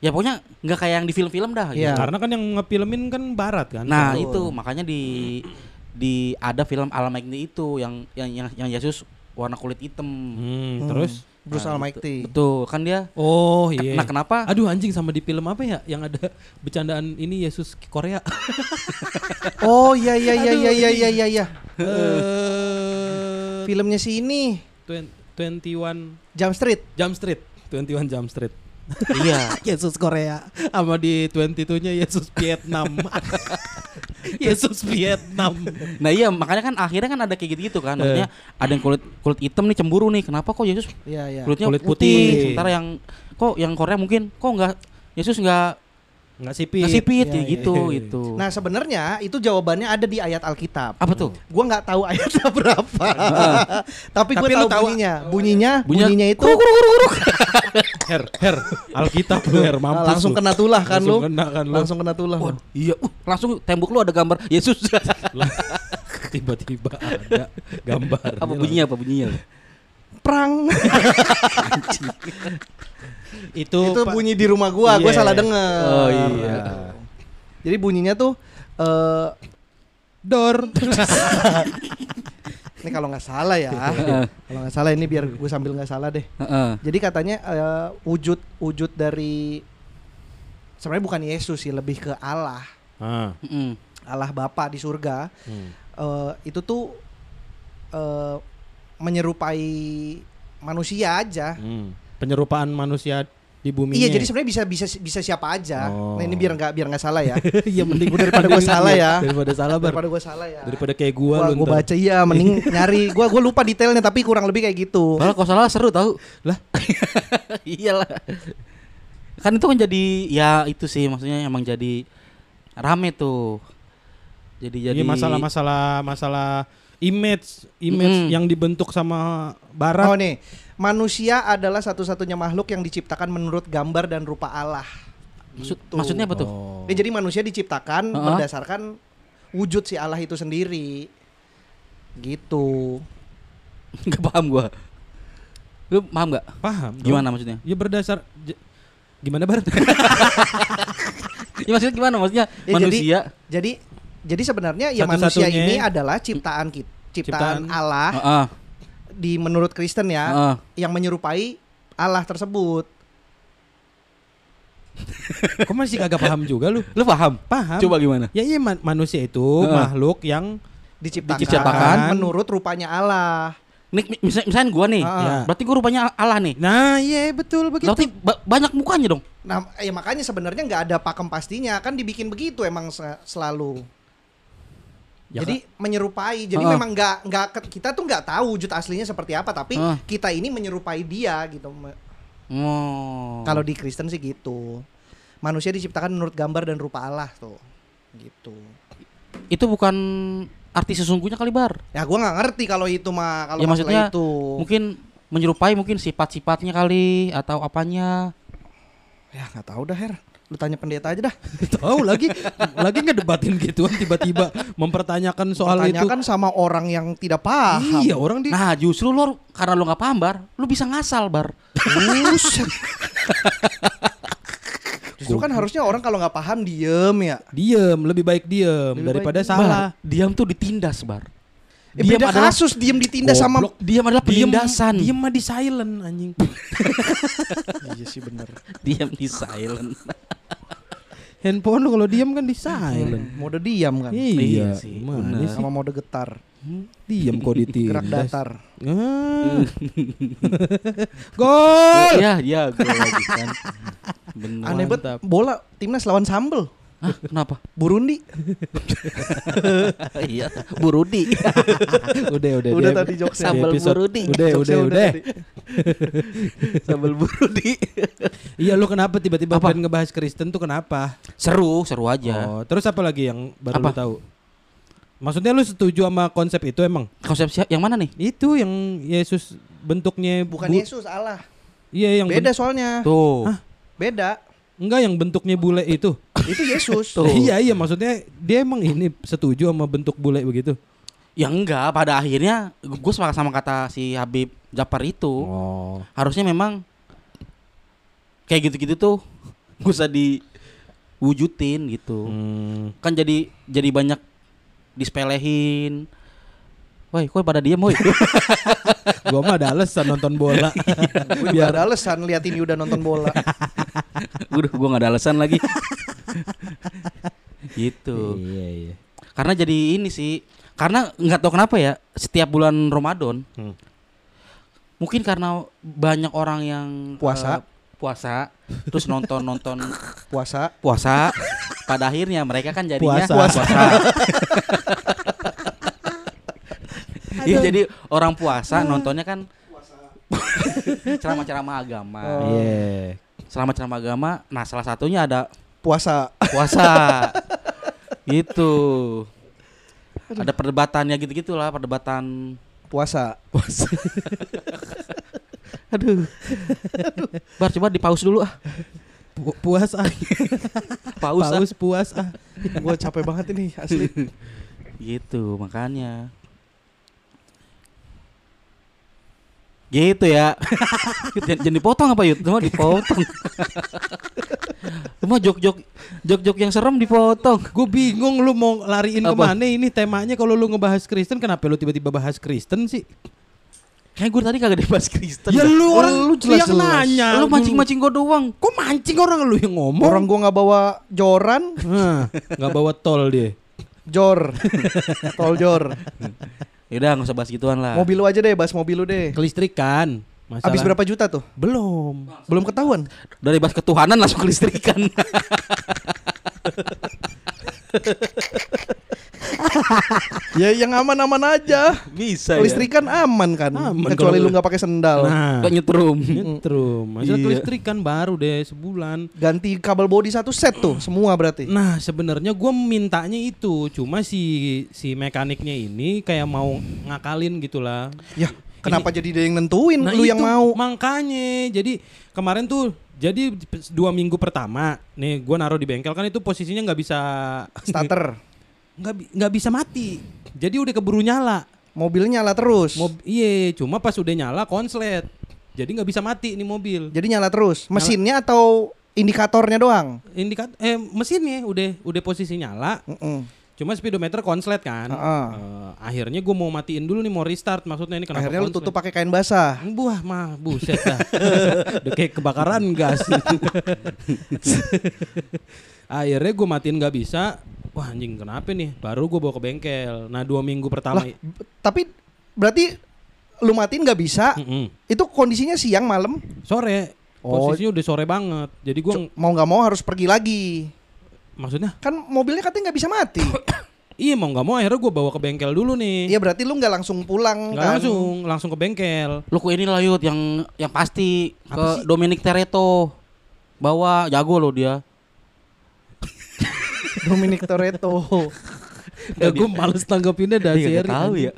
ya pokoknya nggak kayak yang di film-film dah gitu. Iya. Karena kan yang ngefilmin kan barat kan. nah Betul. itu makanya di di ada film Almighty itu yang yang yang, yang Yesus warna kulit hitam. Hmm, Hmm. terus Bruce Nah, Almighty. gitu. Betul, kan dia Oh iya. Nah, kenapa? Aduh anjing sama di film apa ya yang ada bercandaan ini Yesus Korea. Oh iya iya iya iya iya iya iya. iya. Eh Filmnya si ini Twen- 21 Jump Street. Jump Street. 21 Jump Street. iya. Yesus Korea sama di 22-nya Yesus Vietnam. Yesus Vietnam. Nah iya makanya kan akhirnya kan ada kayak gitu-gitu kan. Maksudnya ada yang kulit kulit hitam nih cemburu nih. Kenapa kok Yesus Iya iya. kulitnya Kulit putih. putih. Sementara yang kok yang Korea mungkin kok nggak Yesus nggak Nggak sipit. nggak sipit Iya, kayak iya. gitu gitu. Nah sebenarnya itu jawabannya ada di ayat Alkitab. apa tuh? Gua nggak tahu ayatnya berapa. Tapi gue tahu tahu- bunyinya. Bunyinya, Bunyinya- bunyinya itu Her, her, Alkitab lu her mampus. Nah, langsung lu. kena tulah kan Langsung lu. kena kan lu. Langsung kena tulah. Waduh, iya, uh, langsung tembok lu ada gambar Yesus. Tiba-tiba ada gambar. apa bunyinya apa bunyinya? Perang. Itu, itu bunyi di rumah gua, gua Iya. salah denger. Oh, iya. Jadi bunyinya tuh eh Dor. ini kalau nggak salah ya. kalau nggak salah ini biar gue sambil nggak salah deh. Heeh. Jadi katanya eh, wujud wujud dari sebenarnya bukan Yesus sih, lebih ke Allah. Ah. Mm-mm. Allah Bapa di surga. Hmm. eh, itu tuh eh, menyerupai manusia aja. Hmm. Penyerupaan manusia di bumi. Iya, jadi sebenarnya bisa bisa bisa siapa aja. Oh. Nah, ini biar nggak biar nggak salah ya. Iya mending Daripada gua salah ya. Daripada salah bar. Daripada gue salah ya. Daripada kayak gua, gua, lu gua baca iya mending nyari gua gua lupa detailnya tapi kurang lebih kayak gitu Malah kalau salah seru tahu. Lah? Iyalah. Kan itu kan jadi ya itu sih maksudnya emang jadi rame tuh. Jadi jadi Ini masalah-masalah masalah image image Mm. yang dibentuk sama barat. oh nih manusia adalah satu-satunya makhluk yang diciptakan menurut gambar dan rupa Allah Maksud- Gitu. maksudnya apa tuh? Oh. Ya, jadi manusia diciptakan Uh-uh. berdasarkan wujud si Allah itu sendiri gitu Gak paham gua. Lu paham gak? Paham. dong. Gimana maksudnya? Ya berdasar gimana bar? Ya maksudnya gimana? Maksudnya Ya, manusia. jadi jadi sebenarnya ya manusia ini adalah ciptaan kita ciptaan, Ciptaan- Allah Heeh. Di menurut Kristen ya Heeh. yang menyerupai Allah tersebut Kok masih kagak paham juga lu? Lu paham? Paham. Coba gimana? Ya iya man- manusia itu Heeh. makhluk yang diciptakan, Diciptakan. menurut rupanya Allah. Nih, mi- misal, misalnya gua nih. Ah. Ya. Berarti gua rupanya Allah nih. Nah, iya betul begitu. Berarti ba- banyak mukanya dong. Nah, ya makanya sebenarnya nggak ada pakem pastinya kan dibikin begitu emang se- selalu. Ya jadi menyerupai. Jadi Ah. memang nggak nggak kita tuh nggak tahu wujud aslinya seperti apa, tapi Ah. kita ini menyerupai dia gitu. Oh. Kalau di Kristen sih gitu. Manusia diciptakan menurut gambar dan rupa Allah tuh. Gitu. itu bukan arti sesungguhnya kali bar. Ya gua nggak ngerti kalau itu mah kalau Ya, maksudnya itu. Mungkin menyerupai mungkin sifat-sifatnya kali atau apanya. Ya nggak tahu dah Her. Lu tanya pendeta aja dah. tahu lagi lagi ngedebatin gituan tiba-tiba mempertanyakan soal itu. Tanyakan sama orang yang tidak paham. Iya, orang di Nah, justru lo karena lo nggak paham bar, lo bisa ngasal bar. Buset. Justru kan harusnya orang kalau nggak paham diem ya. diem, lebih baik diem Lebih daripada baik salah. Bar, diam tuh ditindas bar. Eh, Diam beda adalah kasus diem ditindas sama diam adalah penindasan. diem mah di silent anjing. Iya sih bener diam di silent. Handphone lu kalau diem kan di silent. Mode diam kan Iya, Iya sih, mana bener. sih? Sama mode getar Diem kok ditindas. Gerak datar Ah. Gol. ya, ya, gue lagi kan. Bener. Aneh banget. Bola timnas lawan sambel Hah, kenapa? Burundi iya, Burudi. udah, udah. Udah di- tadi jokesnya. di Sambal burudi. Udah, udah, udah. Sambal Burudi. Iya, lu kenapa tiba-tiba pengen ngebahas Kristen tuh kenapa? Seru, seru aja. Oh, terus apa lagi yang baru Apa? lu tahu? Maksudnya lu setuju sama konsep itu emang? Konsep siapa? Yang mana nih? Itu yang Yesus bentuknya Bukan bu- Yesus Allah Iya, yang Beda soalnya Tuh. Hah? Beda enggak yang bentuknya bule itu. Itu Yesus Tuh. iya, iya, maksudnya dia emang ini setuju sama bentuk bule begitu. Ya enggak, pada akhirnya gue sepakat sama kata si Habib Japar itu. Oh. Harusnya memang kayak gitu-gitu tuh gak usah diwujudin gitu. Hmm. Kan jadi jadi banyak dispelehin. Woi, kok pada diem, woi. Gua mah ada alasan nonton bola. Gue juga ada alasan lihat ini udah nonton bola. Udah, gua nggak ada alasan lagi. gitu. Iya, iya. Karena jadi ini sih, karena nggak tahu kenapa ya, setiap bulan Ramadan, Hmm. mungkin karena banyak orang yang Puasa. eh, puasa, terus nonton nonton Puasa. puasa, pada akhirnya mereka kan jadinya Puasa. Iya jadi orang puasa nontonnya kan ceramah-ceramah agama. Oh. Iya. Ceramah-ceramah agama. Nah salah satunya ada Puasa. puasa. gitu. Ada perdebatannya gitu gitulah perdebatan Puasa. puasa. Aduh. Bar coba di pause dulu ah. Pu- puas ah. Pause. ah. Paus puas ah. gue capek banget ini asli. Gitu makanya. Gitu ya. jangan, jangan dipotong apa Yud? Cuma dipotong. Cuma jok-jok jok-jok yang serem dipotong. Gue bingung lu mau lariin Apa? ke mana ini temanya kalau lu ngebahas Kristen kenapa lu tiba-tiba bahas Kristen sih? Kayak gue tadi kagak dibahas Kristen. Ya lu orang lu yang nanya. Lu mancing-mancing gue doang. Kok mancing orang lu yang ngomong? Orang gua nggak bawa joran, nggak bawa tol dia. jor. Tol jor. Yaudah nggak usah bahas gituan lah. Mobil lu aja deh, bahas mobil lu deh. Kelistrikan. Masalah. Habis berapa juta tuh? Belum. Belum ketahuan. Dari bahas ketuhanan langsung ke listrikan. ya yang aman-aman aja. Bisa Listrikan aman kan. Aman Kecuali lu nggak pakai sendal. Nah, nyetrum. nyetrum. Masa Iya. kelistrikan baru deh sebulan. Ganti kabel body satu set tuh, semua berarti. Nah sebenarnya gue mintanya itu, cuma si si mekaniknya ini kayak mau ngakalin gitulah. Ya, kenapa jadi dia yang nentuin? Nah lu yang mau. Makanya, jadi kemarin tuh, jadi dua minggu pertama, nih gue naruh di bengkel kan itu posisinya nggak bisa Starter. nggak nggak bisa mati. Jadi udah keburu nyala. Mobilnya nyala terus. Mob iya, cuma pas udah nyala konslet. Jadi nggak bisa mati nih mobil. Jadi nyala terus. Mesinnya atau indikatornya doang? Indikat eh mesinnya udah udah posisi nyala, Mm-mm. cuma speedometer konslet kan. Heeh. Eh, akhirnya gue mau matiin dulu nih mau restart maksudnya ini kenapa Akhirnya lu konslet? tutup pakai kain basah. Buah mah buset dah. Udah kayak kebakaran gas. Akhirnya gue matiin nggak bisa. Wah anjing kenapa nih? Baru gue bawa ke bengkel. Nah dua minggu pertama. Lah, tapi berarti lu matiin nggak bisa. Mm-mm. Itu kondisinya siang malam. Sore. Oh. Posisinya udah sore banget. Jadi gue Mau nggak mau harus pergi lagi. maksudnya Kan mobilnya katanya nggak bisa mati. iya mau nggak mau akhirnya gue bawa ke bengkel dulu nih. Iya berarti lu nggak langsung pulang Nggak kan? langsung langsung ke bengkel. Lu ke ini lah Yud yang yang pasti Apa ke Dominic Tereto. Bawa jago lo dia. Dominic Toretto. Ya gue males tanggapinnya dah Iya, seri. nggak tahu ya.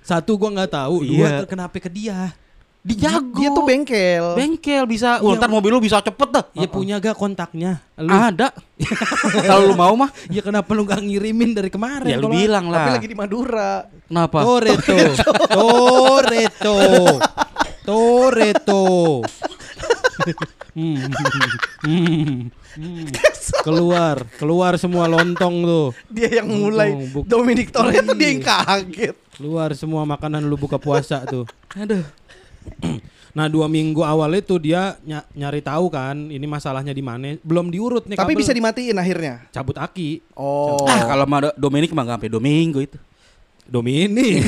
Satu gue nggak tahu. Dua Iya. kenapa ke dia? Di jago. Dia tuh bengkel. Bengkel bisa. Wah, Iya. ntar mobil lu bisa cepet dah. Ya punya gak kontaknya? Lu, Ada. Kalau lu mau mah, ya kenapa lu gak ngirimin dari kemarin? ya lu bilang Tapi lah. lagi di Madura. Kenapa? Toreto, Toreto, Toreto. Hmm. Hmm. Hmm. Keluar, keluar semua lontong tuh. Dia yang mulai. Buk- Dominic Toretto dia yang kaget. Keluar semua makanan lu buka puasa tuh. Aduh. Nah dua minggu awal itu dia ny- nyari tahu kan ini masalahnya di mana. Belum diurut nih. Tapi kabel. bisa dimatiin akhirnya. cabut aki. Oh. Ah, kalau sama Do- Dominic mah nggak sampai Domingo itu. Domini.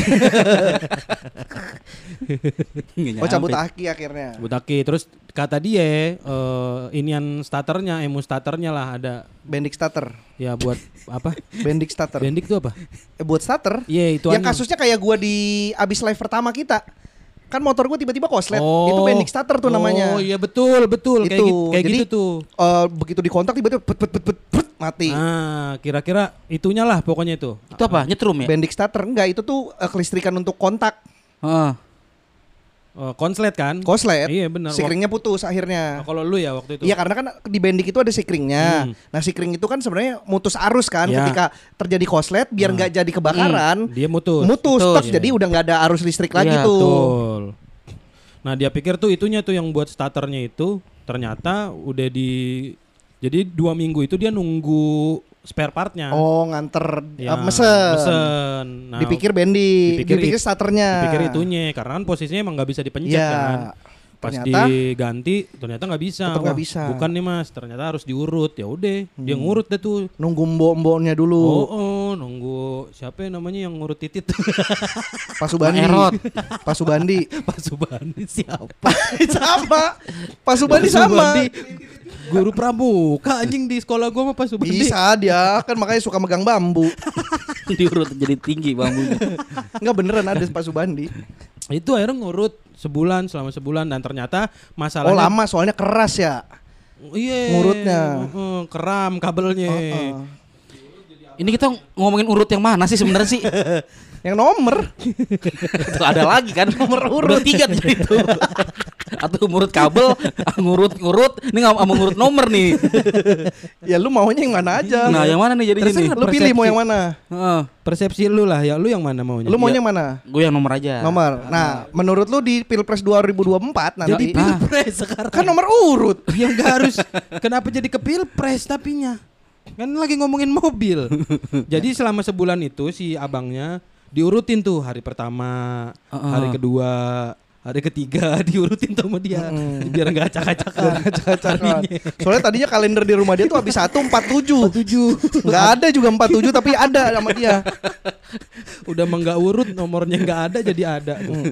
Oh cabut aki akhirnya. cabut aki. Terus kata dia eh inian starternya, emu starternya lah ada. Bendik starter. Ya buat apa? Bendik starter. Bendik tuh apa? Eh, buat starter. Iya itu yang anu. kasusnya kayak gua di abis live pertama kita. Kan motor gua tiba-tiba koslet. Oh. Itu bendik starter tuh namanya. Oh iya betul betul kayak Itu. gitu, kayak Jadi, gitu tuh. Eh, begitu dikontak tiba-tiba pet, pet, pet, pet, pet, mati. Ah kira-kira itunya lah pokoknya itu. Itu apa? Nyetrum ya? Bendik starter enggak itu tuh eh, kelistrikan untuk kontak Heeh. Oh, konslet kan? koslet. Iya benar. Sikringnya putus akhirnya. Oh, kalau lu ya waktu itu. Iya karena kan di bendik itu ada sikringnya. Hmm. Nah sikring itu kan sebenarnya mutus arus kan Ya. ketika terjadi koslet biar nggak jadi kebakaran. Dia mutus. Mutus, Betul. Iya. jadi udah nggak ada arus listrik lagi Iya, tuh. Betul. Nah dia pikir tuh itunya tuh yang buat starternya itu ternyata udah di jadi dua minggu itu dia nunggu spare partnya. Oh, nganter Ya, uh, mesen. mesen. Nah, dipikir bendi, dipikir dipikir, starternya. dipikir itunya karena kan posisinya emang nggak bisa dipencet Iya. kan. Pas Ternyata diganti ternyata nggak bisa. Nggak Wah, bisa. Bukan nih mas, ternyata harus diurut. Ya udah, dia Hmm. ngurut deh tuh. nunggu mbok-mboknya Oh, dulu. oh, nunggu siapa ya namanya yang ngurut titit? Pak Subandi. Erot. Pak Subandi. Pak Subandi siapa? sama. Pak Subandi sama. Subandi. Guru pramuka anjing di sekolah gua mah Pak Subandi. Bisa dia kan makanya suka megang bambu. diurut jadi tinggi bambunya. Enggak beneran ada Pak Subandi. Itu akhirnya ngurut sebulan selama sebulan dan ternyata Oh masalahnya lama soalnya keras ya. Iya. Ngurutnya. Heeh, keram kabelnya. Heeh. Ini kita ngomongin urut yang mana sih sebenarnya sih? Yang nomor. Tuh, ada lagi kan nomor urut tiga jadi itu. Atau ngurut kabel, ngurut-ngurut, ini nggak mau ngurut nomor nih. ya lu maunya yang mana aja. Nah, yang mana nih jadi ini? Lu pilih mau yang mana? Heeh. Persepsi lu lah ya, lu yang mana maunya? Lu maunya yang mana? Gue yang nomor aja. Nomor. Nah, menurut lu di Pilpres 2024 nanti Jadi Ah. pilpres sekarang. kan nomor urut. yang gak harus kenapa jadi ke pilpres tapinya kan lagi ngomongin mobil jadi selama sebulan itu si abangnya diurutin tuh hari pertama Heeh. hari kedua hari ketiga diurutin tuh sama dia biar nggak acak-acakan Cacakan. Soalnya tadinya kalender di rumah dia tuh habis 1 47. tujuh Enggak ada juga 47 tapi ada sama dia. udah mah nggak urut nomornya nggak ada jadi ada tuh,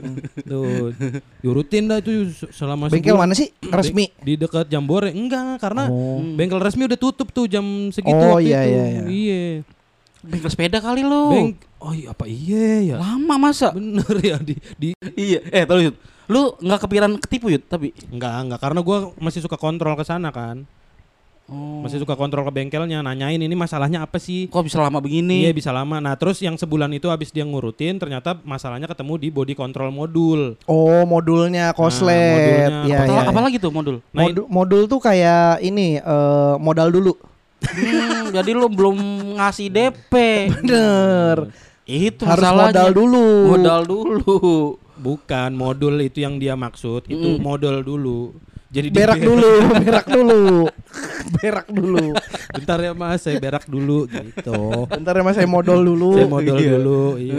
tuh. diurutin dah tuh selama Bengkel sebulan. mana sih? Resmi. di dekat Jambore enggak karena Oh. bengkel resmi udah tutup tuh jam segitu Oh, waktu iya, itu iya, iya. iya Bengkel sepeda kali lu. Beng Oh iya apa iya ya Lama masa? Bener ya di, di Iya. Eh, tahu Yud. Lu nggak kepikiran ketipu Yud, tapi Enggak enggak karena gua masih suka kontrol ke sana kan Oh. Masih suka kontrol ke bengkelnya Nanyain ini masalahnya apa sih Kok bisa lama begini? Iya bisa lama Nah terus yang sebulan itu habis dia ngurutin Ternyata masalahnya ketemu di body control modul Oh, modulnya koslet. modulnya. Iya, Apa, iya. apa lagi tuh modul? Nah, Modul, modul tuh kayak ini eh, modal dulu. Hmm, jadi lu belum ngasih DP. Bener. Itu Harus masalahnya. modal dulu. Modal dulu. Bukan modul itu yang dia maksud Itu Mm. modal dulu Jadi di- Berak dulu, berak dulu. berak dulu. Bentar ya mas saya berak dulu gitu Bentar ya Mas saya modal dulu. Saya modal Iya. dulu iya.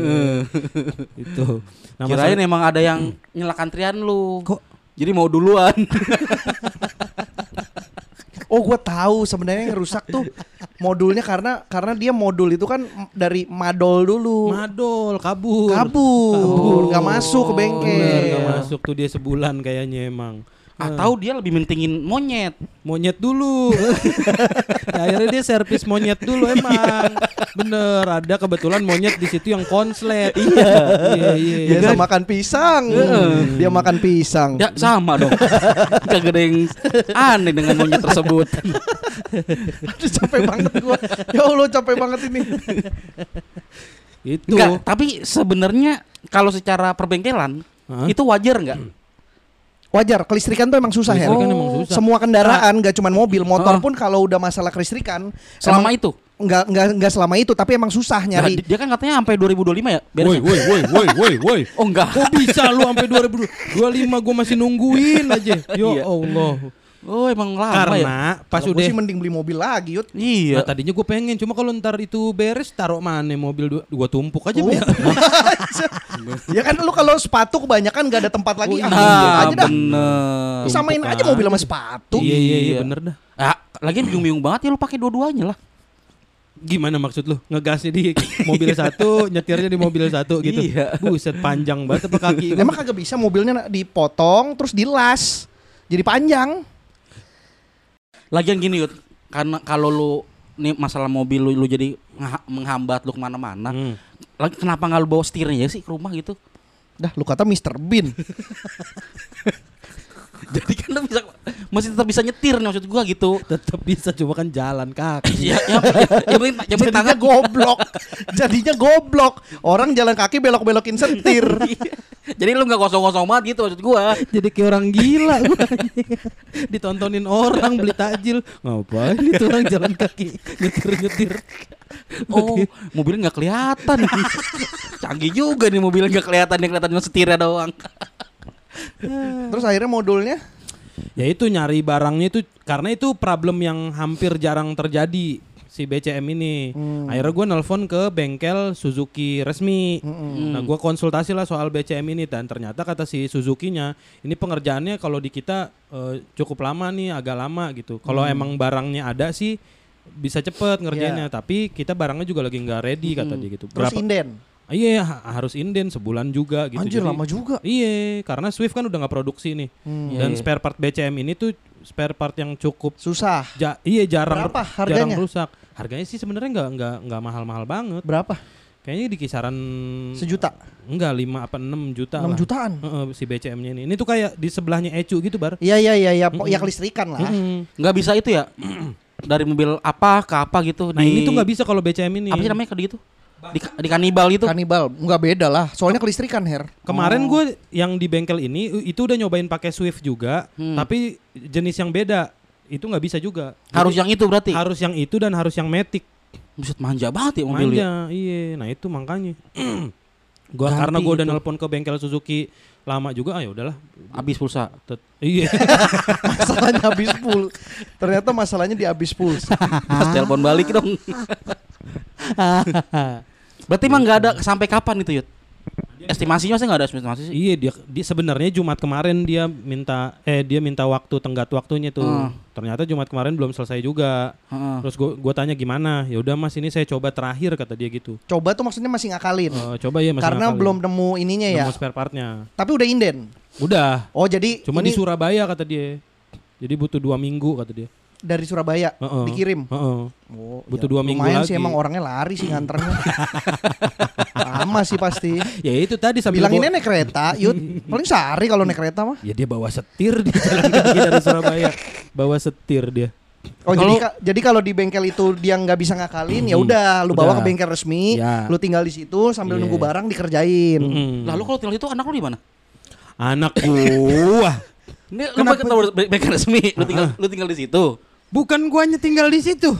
Itu Nah, Kirain masalah- emang ada yang nyelak antrian lu. Kok? Jadi mau duluan. Oh, gua tahu sebenarnya yang rusak tuh modulnya karena karena dia modul itu kan dari madol dulu. Madol kabur Kabur, nggak masuk ke bengkel. Bener, nggak masuk tuh dia sebulan kayaknya emang Atau dia lebih mentingin monyet. monyet dulu akhirnya dia servis monyet dulu emang bener ada kebetulan monyet di situ yang konslet iya iya iya Biasa makan pisang. Dia makan pisang. Ya sama dong. Kagak ada yang aneh dengan monyet tersebut. Aduh, capek banget gua. Ya Allah, capek banget ini. itu Enggak, tapi sebenarnya kalau secara perbengkelan Hah? itu wajar enggak? Wajar, kelistrikan tuh emang susah ya. Kelistrikan emang susah. Semua kendaraan, gak cuma mobil, motor Ah. pun kalau udah masalah kelistrikan, Selama emang- itu. nggak nggak nggak selama itu, tapi emang susah Nah, nyari. dia kan katanya sampai 2025 ya? woi beresnya? woi woi woi woi woi Oh enggak. kok bisa lu sampai 2025 gua masih nungguin aja ya Iya. Allah Oh emang lama ya? karena pas Kalau gua udah sih mending beli mobil lagi, Yud. Iya. Nah, tadinya gue pengen, cuma kalau ntar itu beres, taruh mana mobil dua, gua tumpuk aja Oh. ya. ya kan lu kalau sepatu kebanyakan nggak ada tempat lagi. ah, Nah, gitu aja dah. bener. Samain aja mobil sama sepatu. Iya iya iya Iya. bener dah. Ah, lagian bingung-bingung banget ya lu pakai dua-duanya lah. Gimana maksud lu? Ngegasnya di mobil satu, nyetirnya di mobil satu gitu. Iya. Buset panjang banget apa kaki. Emang kagak bisa mobilnya dipotong terus dilas. Jadi panjang. Lagian gini Yud, karena kalau lu nih masalah mobil lu, lu jadi ngha- menghambat lu ke mana-mana. Hmm. Lagi kenapa nggak lu bawa setirnya sih ke rumah gitu? Dah lu kata Mr. Bean. Jadi kan lu bisa masih tetap bisa nyetir nih maksud gua gitu. Tetap bisa cuma kan jalan kaki. Ya, yang penting yang penting yang penting tangan goblok. Jadinya goblok. Orang jalan kaki belok-belokin setir. Jadi lu nggak kosong-kosong banget gitu maksud gua. Jadi kayak orang gila gua. Ditontonin orang beli takjil. Ngapain itu orang jalan kaki nyetir-nyetir. Oh, mobilnya nggak kelihatan. Canggih juga nih mobilnya nggak kelihatan, yang kelihatan cuma setirnya doang. Terus akhirnya modulnya Ya itu nyari barangnya itu karena itu problem yang hampir jarang terjadi. si BCM ini. Hmm. Akhirnya gue nelpon ke bengkel Suzuki resmi. Mm-mm. Nah, gue konsultasi lah soal BCM ini dan ternyata kata si Suzuki-nya, ini pengerjaannya kalau di kita eh, cukup lama nih, agak lama gitu. Kalau Hmm. emang barangnya ada sih bisa cepet ngerjainnya, tapi kita barangnya juga lagi nggak ready kata dia gitu. Iya. Terus inden. Iya, ha- harus inden sebulan juga gitu. Anjir Jadi- lama juga. Iya, karena Swift kan udah nggak produksi nih. Hmm. Iya, Dan iya. spare part BCM ini tuh spare part yang cukup Susah. ja- iya jarang Berapa jarang harganya? rusak. Harganya sih sebenarnya nggak nggak nggak mahal-mahal banget. Berapa? Kayaknya di kisaran Sejuta. enggak 5 apa 6 juta 6 lah. jutaan. Heeh, si BCM-nya ini. Ini tuh kayak di sebelahnya Ecu gitu, Bar. Iya iya iya iya, po- ya kelistrikan lah. Mm-mm. Nggak bisa itu ya? Dari mobil apa ke apa gitu. Nah, ini tuh nggak bisa kalau BCM ini. Apa sih namanya kayak gitu? Di, di kanibal gitu. Kanibal, nggak beda lah. Soalnya kelistrikan her. Kemarin Oh. gue yang di bengkel ini itu udah nyobain pakai Swift juga, Hmm. tapi jenis yang beda. Itu nggak bisa juga. Harus Jadi yang itu berarti. harus yang itu dan harus yang Matic. Buset manja banget ya mobil ya. Manja, iya. Nah itu makanya. gua Ganti karena gua udah itu. nelpon ke bengkel Suzuki lama juga, ah ya udahlah. Habis pulsa. Tet- iya. masalahnya habis full. Ternyata masalahnya di habis. Pas telepon balik dong. Berarti emang nggak ada sampai kapan itu Yud? Estimasinya sih nggak ada estimasi sih. iya dia, dia sebenarnya Jumat kemarin dia minta eh dia minta waktu tenggat waktunya tuh. Hmm. Ternyata Jumat kemarin belum selesai juga. Heeh. Terus gua gua tanya gimana? Ya udah Mas ini saya coba terakhir kata dia gitu. Coba tuh maksudnya masih ngakalin. Eh, coba ya Mas Karena ngakalin. belum nemu ininya ya. Nemu spare partnya. Tapi udah inden. Udah. Oh jadi Cuma ini di Surabaya kata dia. Jadi butuh dua minggu kata dia. Dari Surabaya Heeh. dikirim. Heeh. Oh, Butuh dua minggu lumayan sih emang orangnya lari sih nganternya. Lama sih pasti. Ya itu tadi sambil Bilang bawa- ini naik kereta, yud. Paling sehari kalau naik kereta mah. Ya dia bawa setir di jalan kaki dari Surabaya. Bawa setir dia. Oh jadi ka- jadi kalau di bengkel itu dia nggak bisa ngakalin ya udah lu bawa Udah. ke bengkel resmi, Ya. lu tinggal di situ sambil Iya. nunggu barang dikerjain. Mm. Lalu kalau tinggal itu anak lu di mana? anak gua. Ini lu pakai tahu bengkel resmi, lu tinggal lu tinggal di situ. Bukan guanya tinggal di situ.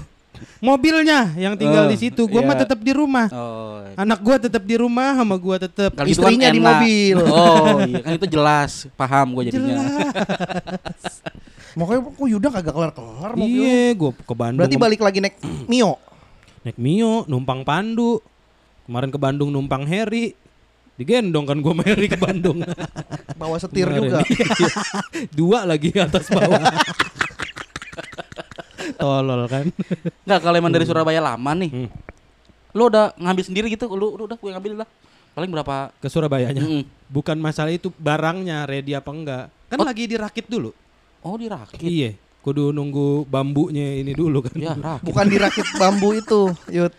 Mobilnya yang tinggal Oh, di situ. Gua mah iya. tetap di rumah. Oh. Anak gua tetap di rumah sama gua tetap. Kan Istrinya di mobil. Oh, iya kan itu jelas, paham gue jadinya. Makanya kok Yuda kagak kelar-kelar mobil. Iya, gua ke Bandung. Berarti balik lagi naik Mio. naik Mio, numpang Pandu. Kemarin ke Bandung numpang Heri. Digendong kan gua sama Heri ke Bandung. Bawa setir Kemarin. juga. Dua lagi atas bawah. Tolol kan. Enggak kalau emang dari Surabaya lama nih. Hmm. Lu udah ngambil sendiri gitu, lu, lu udah gue ngambil lah. Paling berapa? Ke Surabayanya. Mm-mm. Bukan masalah itu barangnya ready apa enggak. Kan Oh. lagi dirakit dulu. Oh, dirakit. Iya. Kudu nunggu bambunya ini dulu kan. Ya, rakit. Bukan dirakit bambu itu, Yud.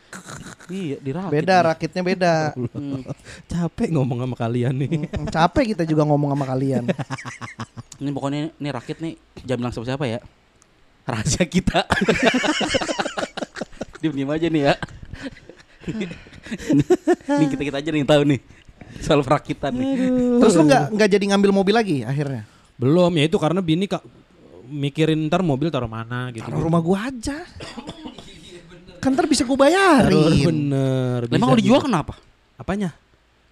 Iya, dirakit. Beda rakitnya beda. Hmm. Capek ngomong sama kalian nih. Mm, Capek kita juga ngomong sama kalian. Ini pokoknya ini rakit nih jam bilang sama siapa ya? Rahasia kita. Diam diam aja nih ya. nih kita kita aja nih tahu nih soal perakitan nih. Terus lu nggak nggak jadi ngambil mobil lagi akhirnya? Belum ya itu karena bini kak mikirin ntar mobil taruh mana gitu. Taruh rumah gua aja. Kan ntar bisa gua Taruh bayarin. bener. Lah, Emang bisa mau dijual juga. kenapa? Apanya?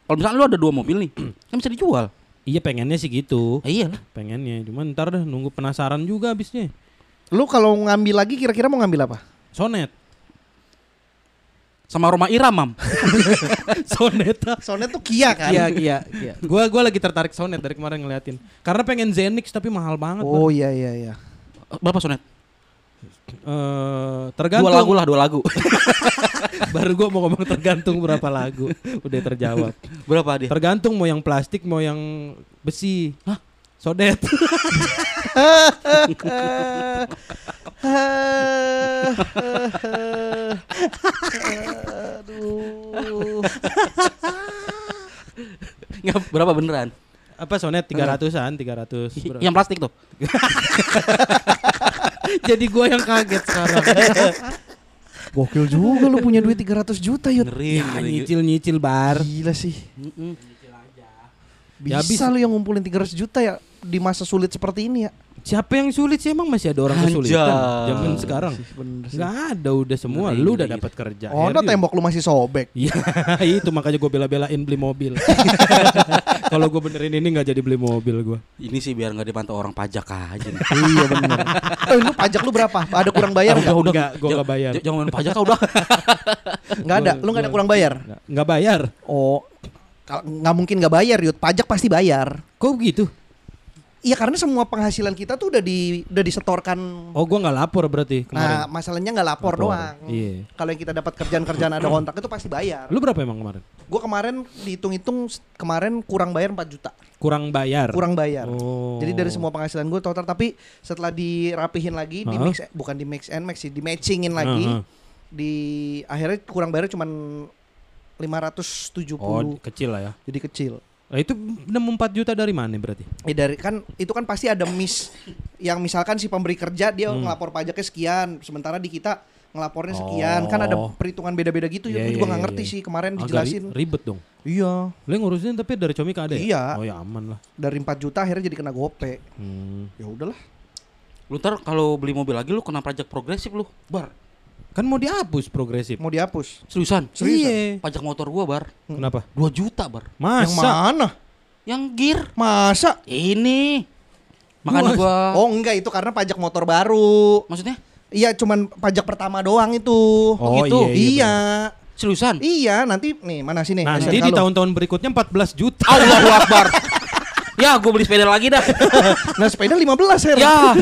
Kalau misalnya lu ada dua mobil nih, kan bisa dijual. Iya pengennya sih gitu. Eh, iya lah. Pengennya. Cuman ntar deh nunggu penasaran juga abisnya. Lu kalau ngambil lagi kira-kira mau ngambil apa? Sonet. Sama rumah Ira, Mam. Sonet. Soalnya tuh Kia kan. Iya, iya, iya. Gua gua lagi tertarik Sonet dari kemarin ngeliatin. Karena pengen Zenix tapi mahal banget. Oh iya iya iya. Berapa sonet? Eh, tergantung. Dua lagu lah, dua lagu. Baru gua mau ngomong tergantung berapa lagu. Udah terjawab. Berapa dia? Tergantung mau yang plastik mau yang besi. Hah? Sodet. Aduh. Nggak, berapa beneran? Apa Sonet 300-an, 300. Berapa? Yang plastik tuh. Jadi gua yang kaget sekarang. Gokil juga lu punya duit 300 juta Yud. Ngeri, ya, nyicil-nyicil bar. Gila sih. Mm-mm. Ya, Bisa habis. lu yang ngumpulin 300 juta ya di masa sulit seperti ini ya. Siapa yang sulit sih emang masih ada orang Anjay. kesulitan zaman sekarang? Bener sih. Nggak ada udah semua. Ngeri, Lu udah dapat kerja. Oh, no, Akhirnya- tembok lu masih sobek. Iya itu makanya gue bela-belain beli mobil. Kalau gue benerin ini nggak jadi beli mobil gue. Ini sih biar nggak dipantau orang pajak aja iya benar. Eh, lu pajak lu berapa? Ada kurang bayar Udah, enggak? udah. Nggak, gua J- nggak bayar. Jangan main pajak kau udah. Enggak ada. Lu enggak ada kurang bayar? Nggak, nggak bayar. Oh, nggak mungkin nggak bayar, Yud. Pajak pasti bayar. Kok begitu? Iya karena semua penghasilan kita tuh udah di udah disetorkan. Oh gue nggak lapor berarti nah, kemarin. masalahnya nggak lapor, Lapor, doang. iya. Kalau yang kita dapat kerjaan-kerjaan ada kontrak itu pasti bayar. Lu berapa emang kemarin? Gue kemarin dihitung-hitung kemarin kurang bayar 4 juta. Kurang bayar. Kurang bayar. Oh. Jadi dari semua penghasilan gue total tapi setelah dirapihin lagi di mix bukan di mix and match sih, di matchingin lagi. Heeh. Di akhirnya kurang bayar cuman 570. Oh kecil lah ya. Jadi kecil. Nah, itu 64 juta dari mana berarti? Ya dari kan itu kan pasti ada miss yang misalkan si pemberi kerja dia Hmm. ngelapor pajaknya sekian, sementara di kita ngelapornya sekian. Kan ada Oh. perhitungan beda-beda gitu ya. Iya, Gue juga nggak iya, ngerti iya. sih kemarin Agak dijelasin. ribet dong. Iya, Lu yang ngurusin tapi dari Comika ada ya? Iya. Oh ya aman lah. dari 4 juta akhirnya jadi kena gope. Hmm. Ya udahlah. Lu ntar kalau beli mobil lagi lu kena pajak progresif lu, Bar. Kan mau dihapus progresif. Mau dihapus. Seriusan? Iya. Pajak motor gua, Bar. Kenapa? 2 juta, Bar. Yang Masa? mana? Yang gear. Masa? Ini. Makanya gua Oh enggak itu karena pajak motor baru. maksudnya Iya cuman pajak pertama doang itu. Oh, gitu? iya, iya, iya. seriusan? Iya, nanti nih mana sih nih? Nanti di tahun-tahun berikutnya 14 juta. Allahu Akbar. ya, gua beli sepeda lagi dah. Nah, sepeda 15 Her. ya.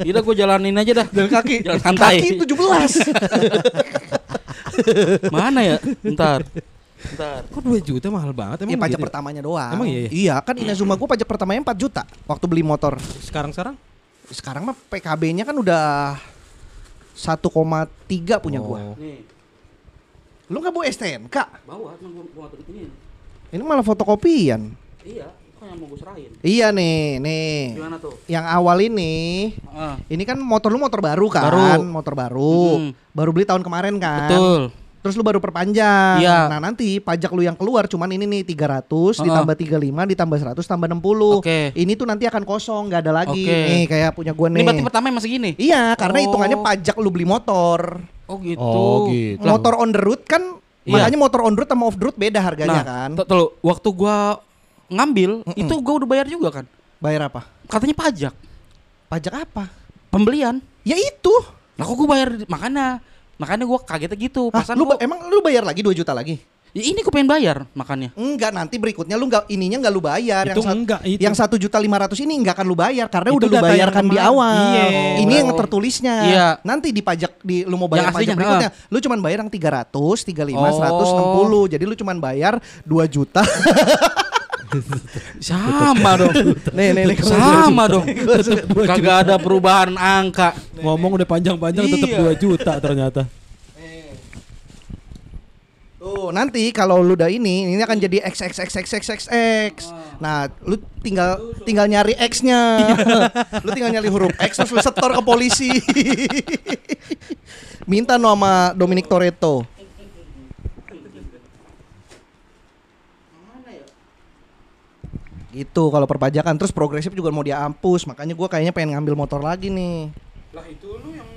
Udah gua jalanin aja dah. Jalan kaki. Jalan santai. Kaki 17. Mana ya? Ntar. Ntar. Kok 2 juta mahal banget Iya emang pajak gitu ya? pertamanya doang. Emang iya ya? Iya, kan Inazuma gua pajak pertamanya 4 juta waktu beli motor. Sekarang-sekarang? Sekarang mah PKB-nya kan udah 1,3 punya gua. Oh. Nih, Lu nggak bawa STNK? bawa emang gua gua ngatur ini. Ini malah fotokopian. Iya, kan yang mau gua serahin. Iya nih, nih. Gimana tuh? Yang awal ini Ah, Ini kan motor lu motor baru kan? Baru. Motor baru. Mm. Baru beli tahun kemarin kan? betul. Terus lu baru perpanjang. Iya. Nah, nanti pajak lu yang keluar cuman ini nih 300 Heeh. ditambah 35 ditambah 100 tambah 60. Oke. Ini tuh nanti akan kosong, nggak ada lagi. Oke. Nih kayak punya gua Ini nih. berarti pertama masih gini. Iya, karena Oh. hitungannya pajak lu beli motor. Oh gitu. Oh, gitu. Motor on the road kan Iya. makanya motor on the road sama off the road beda harganya nah, kan. tuh, waktu gua ngambil Mm-mm. itu gua udah bayar juga kan. Bayar apa? Katanya pajak, Pajak apa? pembelian. Ya itu. Lah kok gua bayar makanya makanya gua kagetnya gitu. Hah, Pasan lu gua, emang lu bayar lagi 2 juta lagi? Ya, ini gua pengen bayar makanya. Enggak, nanti berikutnya lu enggak ininya enggak lu bayar Itu yang sat- enggak, itu. yang satu juta lima ratus ini enggak akan lu bayar karena Itu udah lu bayarkan di awal. Iya. Ini yang Oh. tertulisnya. Iya. Nanti di pajak di lu mau bayar Yang pajak aslinya, berikutnya, lu cuman bayar yang 300, 35, Oh. 160. Jadi lu cuman bayar 2 juta. Sama dong. nih, nih, nih. Sama dong. Kagak ada perubahan angka. Ngomong udah panjang-panjang tetap Iya. 2 juta ternyata. Tuh, nanti kalau lu udah ini, ini akan jadi XXXXXX. Nah, lu tinggal tinggal nyari X-nya. lu tinggal nyari huruf X terus lu setor ke polisi. Minta nama Dominic Toretto. Gitu kalau perpajakan. Terus progresif juga mau dihapus makanya gua kayaknya pengen ngambil motor lagi nih. Lah itu lu yang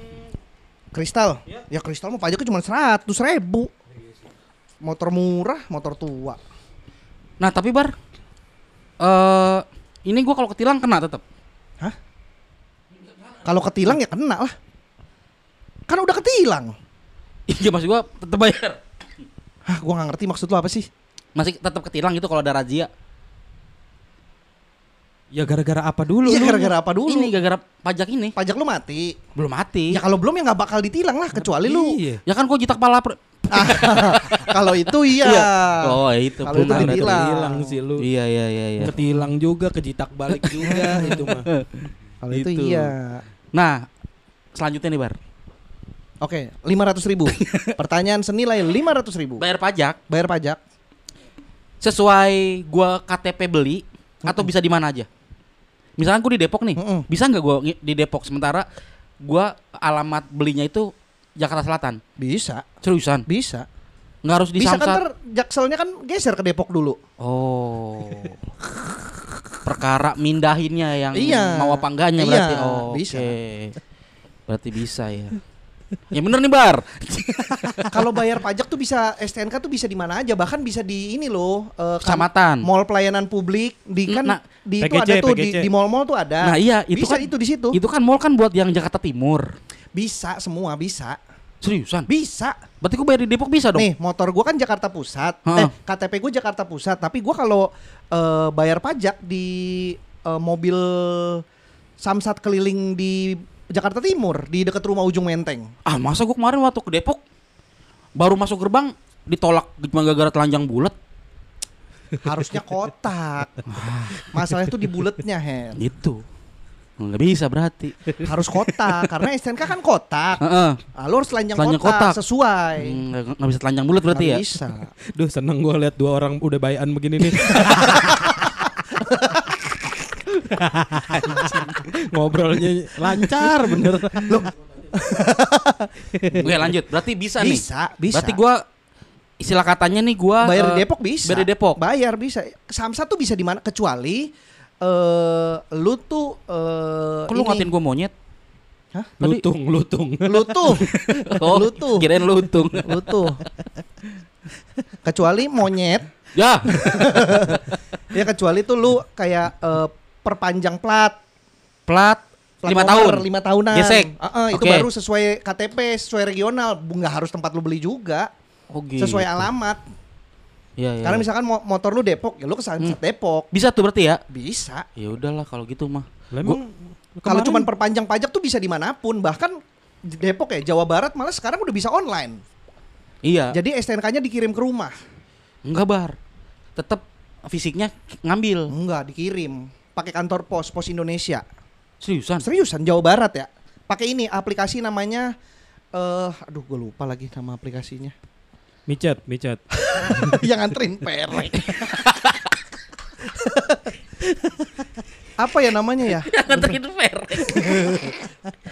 kristal? Ya kristal mau pajaknya cuma seratus ribu. Motor murah motor tua. Nah, tapi Bar eh ini gua kalau ketilang kena tetap. kalau ketilang ya kena lah. Kan udah ketilang. Iya maksud gua tetap bayar. Hah, gua nggak ngerti maksud lu apa sih? Masih tetap ketilang gitu kalau ada razia. Ya gara-gara apa dulu iya lu? gara-gara apa dulu Ini gara-gara pajak ini pajak lu mati belum mati. ya kalau belum ya nggak bakal ditilang lah kecuali lu Iya. Ya kan gua jitak pala per- Ah, kalau itu iya, Oh, itu Kalau itu ditilang. ketilang sih lu. Iya iya iya iya. Ketilang juga, kejitak balik juga itu mah. kalau itu Gitu. iya Nah, selanjutnya nih Bar. oke lima ratus ribu pertanyaan senilai lima ratus ribu Bayar pajak bayar pajak sesuai gua KTP beli atau bisa di mana aja. Misalkan gua di Depok nih, Mm-mm. bisa nggak ngi- di Depok sementara gua alamat belinya itu Jakarta Selatan. bisa Seriusan? bisa Nggak harus di bisa kan ntar jakselnya kan geser ke Depok dulu Oh. perkara mindahinnya yang Iya. mau apa enggaknya Iya, berarti. Oh, bisa. Oke. Berarti bisa ya. Ya bener nih Bar. Kalau bayar pajak tuh bisa STNK tuh bisa di mana aja, bahkan bisa di ini loh, eh, kan- Kecamatan. mall pelayanan publik di kan Nah, di itu PGC, ada tuh di, PGC. di mall-mall tuh ada. Nah, iya, itu bisa kan- itu di situ. Itu kan mall kan buat yang Jakarta Timur. Bisa semua bisa. Seriusan? Bisa. Berarti gue bayar di Depok bisa dong? Nih, motor gua kan Jakarta Pusat. Heeh. Eh, KTP gue Jakarta Pusat, tapi gua kalau eh, bayar pajak di eh, mobil Samsat keliling di Jakarta Timur di dekat rumah Ujung Menteng. Ah masa gue kemarin waktu ke Depok baru masuk gerbang ditolak cuma gara-gara telanjang bulat Harusnya kotak. Masalahnya tuh di buletnya, Hen. gitu. Nggak bisa berarti. Harus kotak karena STNK kan kotak. Heeh. Ah, lu harus telanjang Telanjang kotak, kotak. sesuai. Hmm, Nggak nggak bisa telanjang bulat berarti ya? Nggak bisa. Duh seneng gue lihat dua orang udah bayan begini nih. Ngobrolnya lancar bener. Oke lanjut. Berarti bisa, nih. Bisa, bisa. Berarti gua istilah katanya nih gua bayar eh, di Depok bisa. Bayar di Depok. Bayar bisa. Samsat tuh bisa di mana kecuali eh lu tuh eh Kok lu ngatain gua monyet? Hah? Tadi- Lutung, lutung. Lu tuh, Oh, Lu tuh. Kirain lutung. lu tuh. Kecuali monyet, ya. ya kecuali tuh lu kayak eh, perpanjang plat. Plat lima tahun. lima tahunan. Gesek. Heeh, itu Oke. baru sesuai KTP, sesuai regional, Bu, nggak harus tempat lu beli juga. Oh, gitu. Sesuai alamat. Iya, iya. Karena misalkan mo- motor lu Depok, ya lu ke Samsat Depok. bisa tuh berarti ya? Bisa. Ya udahlah kalau gitu mah. Kalau kemarin- cuman perpanjang pajak tuh bisa di mana pun, bahkan di Depok ya, Jawa Barat malah sekarang udah bisa online. Iya. Jadi STNK-nya dikirim ke rumah. Enggak bar. Tetap fisiknya ngambil. Enggak, dikirim. Pakai kantor pos, Pos Indonesia. Seriusan? Seriusan Jawa Barat ya. Pakai ini aplikasi namanya eh aduh gue lupa lagi nama aplikasinya. micet, micet. Yang nganterin perek. Apa ya namanya ya? Nganterin fair.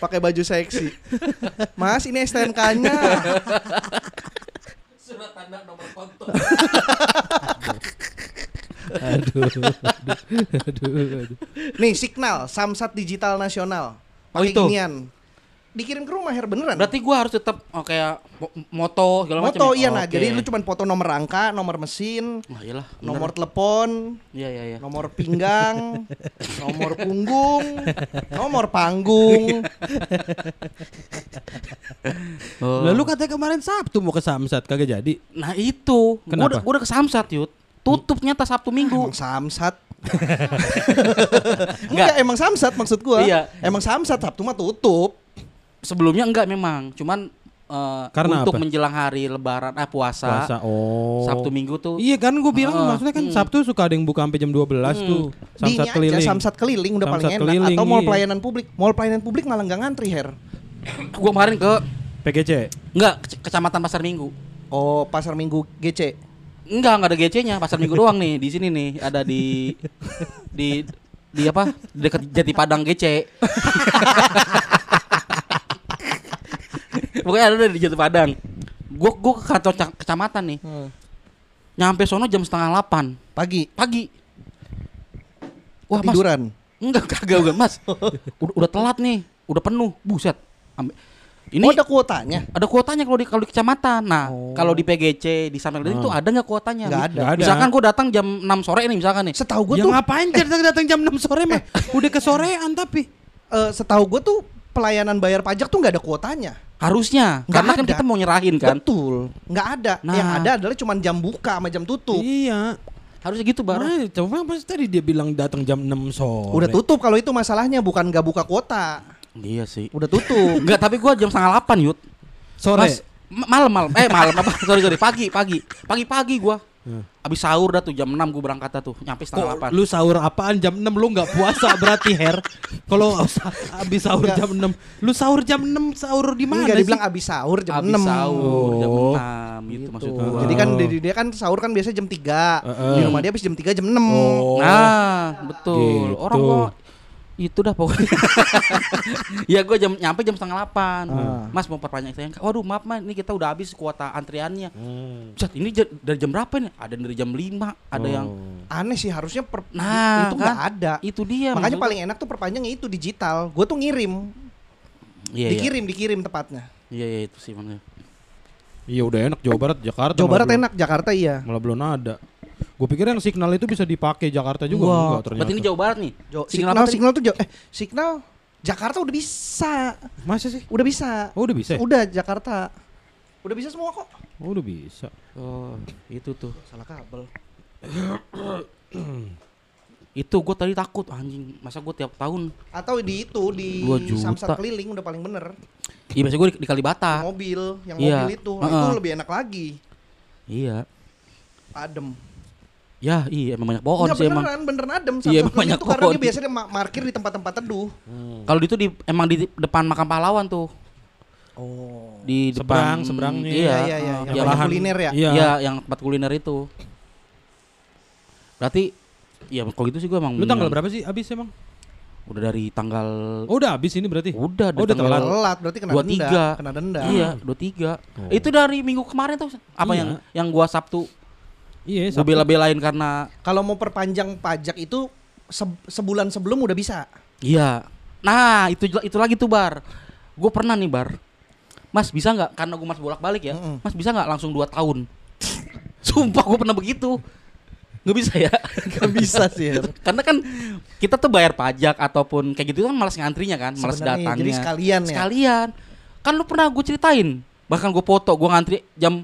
Pakai baju seksi. Mas, ini STNK-nya. Surat tanda nomor konto. Aduh, aduh, aduh, aduh. Nih, Signal Samsat Digital Nasional. Oh, Pakai itu? ginian. Dikirim ke rumah Her beneran. Berarti gua harus tetap oh, kayak mo- moto segala macam. Moto ya? iya nah, Oke. jadi lu cuma foto nomor rangka, nomor mesin, Wah, iyalah. bener. nomor telepon, Iya iya iya. nomor pinggang, nomor punggung, nomor panggung. Oh. Lalu katanya kemarin Sabtu mau ke Samsat kagak jadi. Nah itu, gua Kenapa? udah, gua udah ke Samsat yud. Tutup nyata Sabtu Minggu. Emang samsat. Enggak. Enggak, emang samsat maksud gua. Iya. Emang samsat Sabtu mah tutup. Sebelumnya enggak memang, cuman eh, Karena untuk apa? menjelang hari Lebaran, ah puasa, Puasa. Oh. Sabtu Minggu tuh. Iya kan gue bilang Heeh. maksudnya kan Hmm. Sabtu suka ada yang buka sampai jam 12 tuh. Di ini Samsat aja keliling. samsat keliling udah paling Samsat enak. keliling, Atau mall iya. pelayanan publik. Mall pelayanan publik malah nggak ngantri Her. Gua kemarin ke PGC. enggak ke- Kecamatan Pasar Minggu. Oh pasar minggu GC. Enggak, enggak ada GC-nya, Pasar Minggu doang nih di sini nih, ada di di di apa? Dekat Jati Padang GC. Pokoknya ada di Jati Padang. Gua gua ke kantor ca- kecamatan nih. Nyampe sono jam setengah delapan Pagi. pagi. Wah, Mas. Tiduran. Enggak, kagak, Mas. Udah, udah telat nih, udah penuh. Buset. Ambil. Ini oh ada kuotanya. ada kuotanya kalau di kalau di kecamatan. Nah, Oh. kalau di PGC di Sampel itu Hmm. ada nggak kuotanya? Nggak ada. Nggak ada. Misalkan gua datang jam 6 sore nih misalkan nih. Setahu gue ya tuh ngapain datang datang jam 6 sore mah? Udah ke sorean tapi. eh, setahu gue tuh pelayanan bayar pajak tuh nggak ada kuotanya. Harusnya, Nggak karena kan ada. kita mau nyerahin kan. Betul. Nggak ada. Nah. Yang ada adalah cuma jam buka sama jam tutup. Iya. Harusnya gitu, Bar. Nah, coba pas tadi dia bilang datang jam 6 sore. Udah tutup kalau itu masalahnya bukan nggak buka kuota. Iya sih. Udah tutup. Enggak, tapi gua jam setengah 8, Yud. Sore. Mas, ma- malam malam. Eh, malam apa? sorry, sorry. Pagi, pagi. Pagi-pagi gua. Hmm. Abis sahur dah tuh jam 6 gua berangkat dah tuh. Nyampe setengah Kok 8. lu sahur apaan jam 6 lu nggak puasa berarti Her. Kalau habis sahur Nggak. jam 6. Lu sahur jam 6 sahur di mana Enggak sih? dibilang abis sahur jam Abis 6. sahur jam Oh. 6 gitu, Gitu. maksud gua. Jadi kan di, di- dia kan sahur kan biasa jam 3. Heeh. Di rumah dia habis jam 3 jam 6. Oh. Nah, betul. Gitu. Orang gua Itu dah pokoknya. ya gue jam nyampe jam setengah delapan. Ah. Mas mau perpanjang saya. Waduh maaf mas, ini kita udah habis kuota antriannya. Hmm. Cet, ini dari jam berapa nih? Ada dari jam 5, ada yang Oh. Aneh sih harusnya per, Nah, itu kan. nggak ada. itu dia. Makanya maksud- paling enak tuh perpanjangnya itu digital. Gue tuh ngirim, Iya, iya. dikirim, dikirim tepatnya. Iya, iya itu sih makanya. Iya udah enak Jawa Barat, Jakarta. Jawa Barat belum- enak, Jakarta iya. Malah belum ada. Gue pikir yang signal itu bisa dipakai Jakarta juga Wah, enggak ternyata. Berarti ini Jawa Barat nih. Jo- Signal signal, signal tuh jauh. Eh, signal Jakarta udah bisa, Masa sih? udah bisa. Oh udah bisa. ya? Udah Jakarta, udah bisa semua kok. Oh udah bisa. Oh, itu tuh. Salah kabel. Itu gue tadi takut anjing. Masa gue tiap tahun. Atau di itu di. Samsat keliling udah paling bener. Iya, biasanya gue di, di Kalibata. Mobil, yang Iya. mobil itu, Nah, itu Heeh. lebih enak lagi. Iya. Adem. Ya, iya emang banyak pohon Enggak sih emang. beneran, beneran adem. Iya, emang banyak itu karena dia biasanya ma- parkir di tempat-tempat teduh. Kalau di itu di emang di depan makam pahlawan tuh. Oh. Di Seberang, depan seberangnya. Iya, Iya, iya, iya. Yang kuliner ya. Iya. Iya, yang tempat kuliner itu. Berarti ya kalau gitu sih gue emang Lu tanggal berapa sih habis emang? Udah dari tanggal Oh udah habis ini berarti. udah dari Oh, udah tanggal telat. Berarti kena dua denda. tiga. Kena denda. Iya, 23. Oh. Itu dari minggu kemarin tuh apa Iya. yang yang gua Sabtu Iya, gue Sabtu. bela-belain karena Kalau mau perpanjang pajak itu se- sebulan sebelum udah bisa. iya. Nah, itu itu lagi tuh bar. Gue pernah nih bar. Mas bisa nggak karena gue masih bolak-balik ya. Mm-mm. Mas bisa nggak langsung 2 tahun? Sumpah gue pernah begitu. Nggak bisa ya? Gak bisa sih. Her. Karena kan kita tuh bayar pajak ataupun kayak gitu kan malas ngantrinya kan, malas Sebenarnya, datangnya. jadi sekalian ya. Sekalian. Kan lu pernah gue ceritain. Bahkan gue foto, gue ngantri jam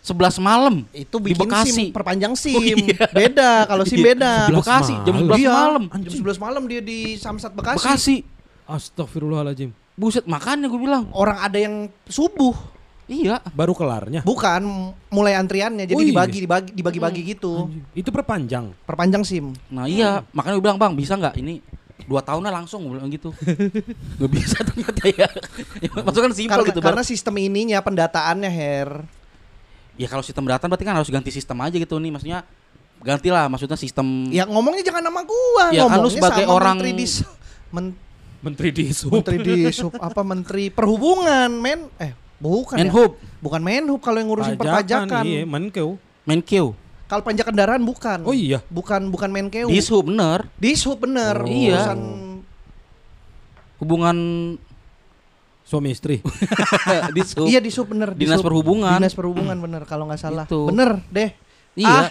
11 malam. Itu Di bikin Bekasi. SIM, perpanjang SIM. Oh, iya. Beda kalau SIM beda. Di Bekasi jam 11 Iya, malam. Jam 11 malam dia di Samsat Bekasi. Bekasi. Astagfirullahaladzim. Buset, makanya gue bilang. Orang ada yang subuh, Iya. Baru kelarnya. bukan mulai antriannya. Jadi Oh, iya. dibagi dibagi dibagi-bagi gitu. Anjing. Itu perpanjang. Perpanjang SIM. Nah iya, makanya gue bilang bang bisa nggak ini dua tahunnya langsung gue bilang gitu. Gak bisa ternyata ya. ya maksudnya kan simpel Karena, gitu Bar. karena sistem ininya pendataannya Her. Ya kalau sistem datang berarti kan harus ganti sistem aja gitu nih maksudnya gantilah maksudnya sistem Ya ngomongnya jangan nama gua, Ya, kan lu ngomongnya sebagai sama orang- menteri di men- Menteri di sub. menteri di sub apa menteri perhubungan, men eh bukan ya. Menhub, Bukan Menhub kalau yang ngurusin Pajakan, perpajakan. Iya, Menkeu. Menkeu, Kalau pajak kendaraan bukan. Oh iya. Bukan bukan Menkeu. Dishub bener Dishub bener. Oh. Iya. Urusan hubungan Suami istri. Dishub. Iya Dishub bener. Dinas Dishub. Perhubungan. Dinas perhubungan bener kalau nggak salah. Itu. Bener deh. Iya. Ah.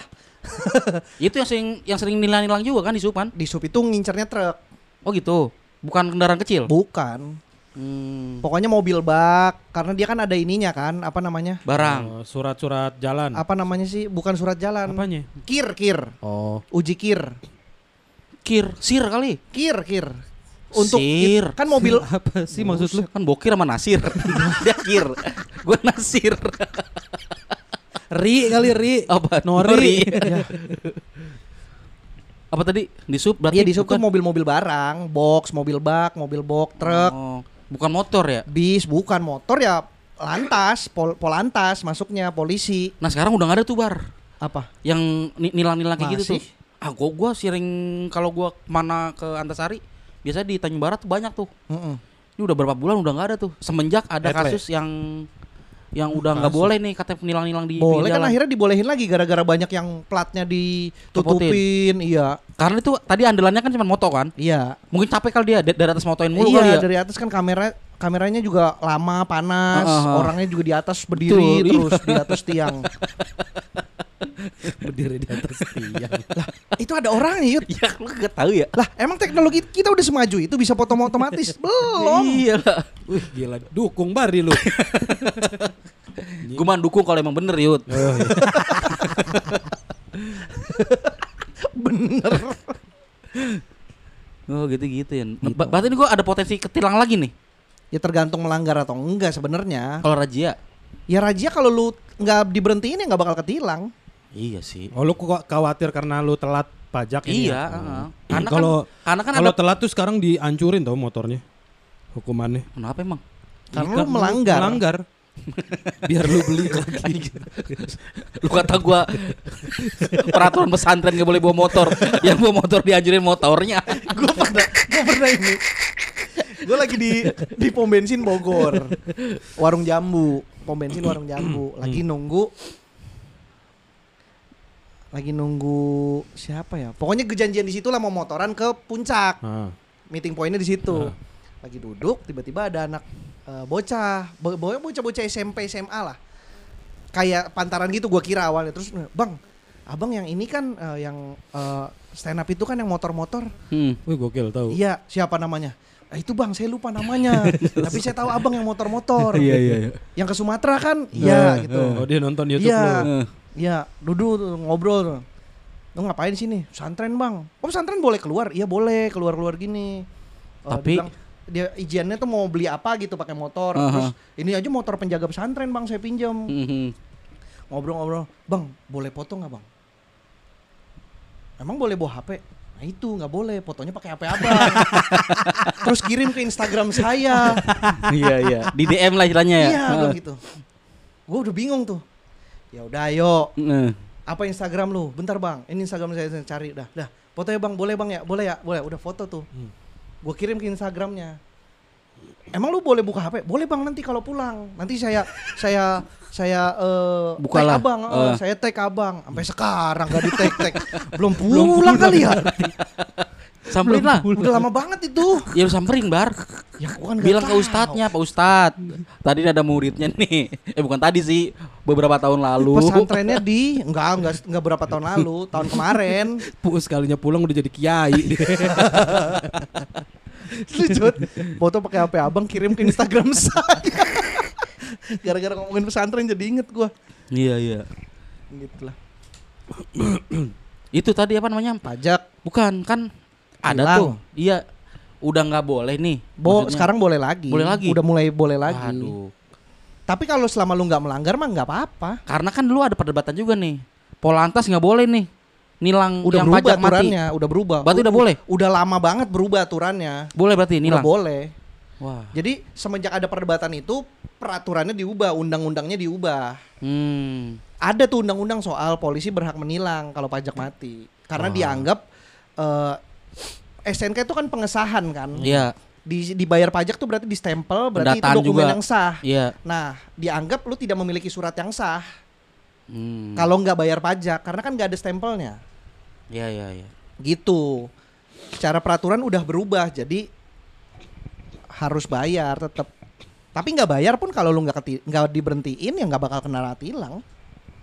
itu yang sering yang sering nilang-nilang juga kan Dishub kan? Dishub itu ngincernya truk. Oh gitu. Bukan kendaraan kecil. Bukan. Hmm, Pokoknya mobil bak karena dia kan ada ininya kan, apa namanya? barang. Oh, Surat-surat jalan. Apa namanya sih? Bukan surat jalan. Apanya? Kir, kir. Oh. Uji kir. Kir, sir kali. Kir, kir. Untuk Sir. kan mobil Apa sih maksud lu? Kan bokir sama nasir. Dia kir. Gue nasir. Ri kali Ri. Apa? Nori. Ya. Apa tadi? Di sub berarti Iya di sub tuh bukan- mobil-mobil barang, box, mobil bak, mobil box, truk, Oh, bukan motor ya? bis, bukan motor ya lantas, pol, polantas masuknya polisi. Nah sekarang udah gak ada tuh bar Apa? yang ni- nilang-nilang kayak gitu tuh. Ah gua gua sering kalau gua mana ke Antasari biasanya di Tanjung Barat tuh banyak tuh. Mm-mm. Ini udah berapa bulan udah nggak ada tuh. Semenjak ada Etle. kasus yang yang udah nggak boleh nih katanya nilang-nilang di Boleh pinggir kan akhirnya dibolehin lagi gara-gara banyak yang platnya ditutupin. Iya. Karena itu tadi andalannya kan cuma moto kan. Iya. Mungkin capek kali dia da- dari atas motoin mulu iya, kali ya. dari atas kan kamera kameranya juga lama, panas, ah, ah. orangnya juga di atas berdiri Betul, iya. terus di atas tiang. Berdiri di atas tiang. Itu ada orangnya, Yud. Ya lu gak tahu ya. Lah, emang teknologi kita udah semaju itu bisa foto otomatis? Belum. Iya lah. Wih, gila. Dukung Bari lu. Gue mah dukung kalau emang bener Yud. Oh, iya. Bener. Oh gitu-gitu ya. Nah, ba- Berarti ini gue ada potensi ketilang lagi nih. Ya tergantung melanggar atau enggak sebenarnya. Kalau Rajia. Ya razia kalau lu nggak diberhentiin ya nggak bakal ketilang. Iya sih. Oh lu kok khawatir karena lu telat pajak ini Iya. ya? heeh. Hmm. Karena kan, Kalau karena kan kalau ada. telat tuh sekarang dihancurin tau motornya. Hukumannya. Kenapa emang? Karena Iya, lu melanggar. Melanggar. Biar lu beli lagi. Lu kata gua peraturan pesantren gak boleh bawa motor. Yang bawa motor dianjurin motornya. gue pernah gue pernah ini gue lagi di di pom bensin Bogor warung jambu pom bensin warung jambu lagi nunggu lagi nunggu siapa ya pokoknya kejanjian di situ lah mau motoran ke puncak Ah. meeting pointnya di situ Ah. lagi duduk tiba-tiba ada anak eh, bocah bo- bo- bocah-bocah SMP SMA lah kayak pantaran gitu gua kira awalnya terus bang abang yang ini kan eh, yang eh, stand up itu kan yang motor-motor Hmm. Wih gokil tahu. Iya, siapa namanya? Ah, itu bang, saya lupa namanya. Tapi saya tahu abang yang motor-motor. Iya iya iya. Yang ke Sumatera kan? Iya gitu. Oh dia nonton YouTube Iya. Iya, duduk tuh, ngobrol tuh. Lu ngapain sini? Pesantren bang. Oh pesantren boleh keluar? Iya boleh, keluar-keluar gini. Eh, Tapi- dia bilang, dia izinnya tuh mau beli apa gitu pakai motor. Aha. Terus ini aja motor penjaga pesantren bang, saya pinjam. Mhm. Ngobrol-ngobrol, bang boleh foto nggak bang? Emang boleh bawa HP? Nah itu nggak boleh, fotonya pakai HP abang. Terus kirim ke Instagram saya. Iya iya. Di DM lah istilahnya ya. Iya, bilang gitu. Gue udah bingung tuh. Ya udah, ayo. Eh. Apa Instagram lu? Bentar bang, ini Instagram saya, saya cari. Dah, dah. Fotonya bang, boleh bang ya? Boleh ya? Boleh. Udah foto tuh. Gue kirim ke Instagramnya. Emang lu boleh buka HP? Boleh bang nanti kalau pulang. Nanti saya saya saya eh tag Bukalah. abang, eh, Eh. saya tag abang. Sampai sekarang gak di tag tag. Belum pulang kali ya? Samperin lah. Udah lama banget itu. Ya lu samperin bar. Ya kan Bilang ke tahu. ustadznya, Pak Ustadz. Tadi ada muridnya nih. Eh bukan tadi sih, beberapa tahun lalu. Pesantrennya di enggak enggak enggak berapa tahun lalu, tahun kemarin. Puus sekalinya pulang udah jadi kiai. Lucut. Foto pakai HP abang kirim ke Instagram saya. Gara-gara ngomongin pesantren jadi inget gua. Iya iya. Gitu lah. Itu tadi apa namanya? Pajak. Bukan kan ada Hilang. tuh. Iya. Udah nggak boleh nih. Bo, Maksudnya- sekarang boleh lagi. Boleh lagi? Udah mulai boleh lagi. Aduh. Tapi kalau selama lu nggak melanggar mah nggak apa-apa. Karena kan dulu ada perdebatan juga nih. Polantas nggak boleh nih. Nilang Udah yang berubah pajak mati. aturannya, udah berubah. Berarti udah boleh? Udah lama banget berubah aturannya. Boleh berarti Udah nilang. boleh. Wah. Jadi semenjak ada perdebatan itu peraturannya diubah, undang-undangnya diubah. Hmm. Ada tuh undang-undang soal polisi berhak menilang kalau pajak mati. Karena Wah. dianggap eh, SNK itu kan pengesahan kan. Iya. Di, dibayar pajak tuh berarti distempel, berarti Pendataan itu dokumen juga. yang sah. Iya. Nah, dianggap lu tidak memiliki surat yang sah Hmm. kalau nggak bayar pajak karena kan nggak ada stempelnya. Iya iya iya. Gitu. Secara peraturan udah berubah jadi harus bayar tetap. Tapi nggak bayar pun kalau lu nggak nggak diberhentiin ya nggak bakal kena tilang.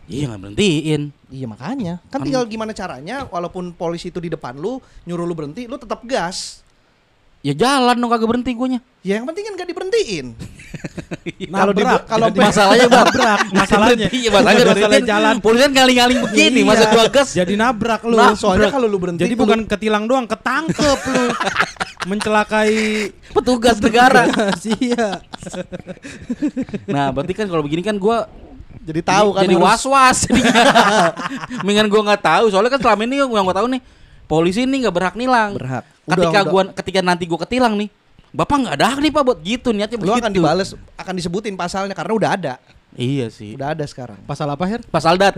Iya nggak berhentiin. Iya makanya. Kan Kan- tinggal gimana caranya walaupun polisi itu di depan lu nyuruh lu berhenti, lu tetap gas. Ya jalan dong kagak berhenti guanya. Ya yang penting kan nggak diberhentiin. Kalau di kalau Masalahnya nabrak masalahnya. Iya masalahnya Masalah berhenti. jalan. Polisi kan ngaling-ngaling begini. Iya. Masa gua gas. Jadi nabrak lu. Nah, soalnya kalau lu berhenti Jadi kudu- bukan ketilang doang, ketangkep lu. Mencelakai Petugas negara. Iya. Nah berarti kan kalau begini kan gua jadi tahu kan jadi harus- was-was. Mendingan gua nggak tahu soalnya kan selama ini yang gua tahu nih polisi ini nggak berhak nilang. Berhak. Udah, Ketika udah. gua ketika nanti gua ketilang nih, bapak nggak ada hak nih pak buat gitu niatnya lu begitu. akan dibales, akan disebutin pasalnya karena udah ada. Iya sih. Udah ada sekarang. Pasal apa, Her? Pasal dat.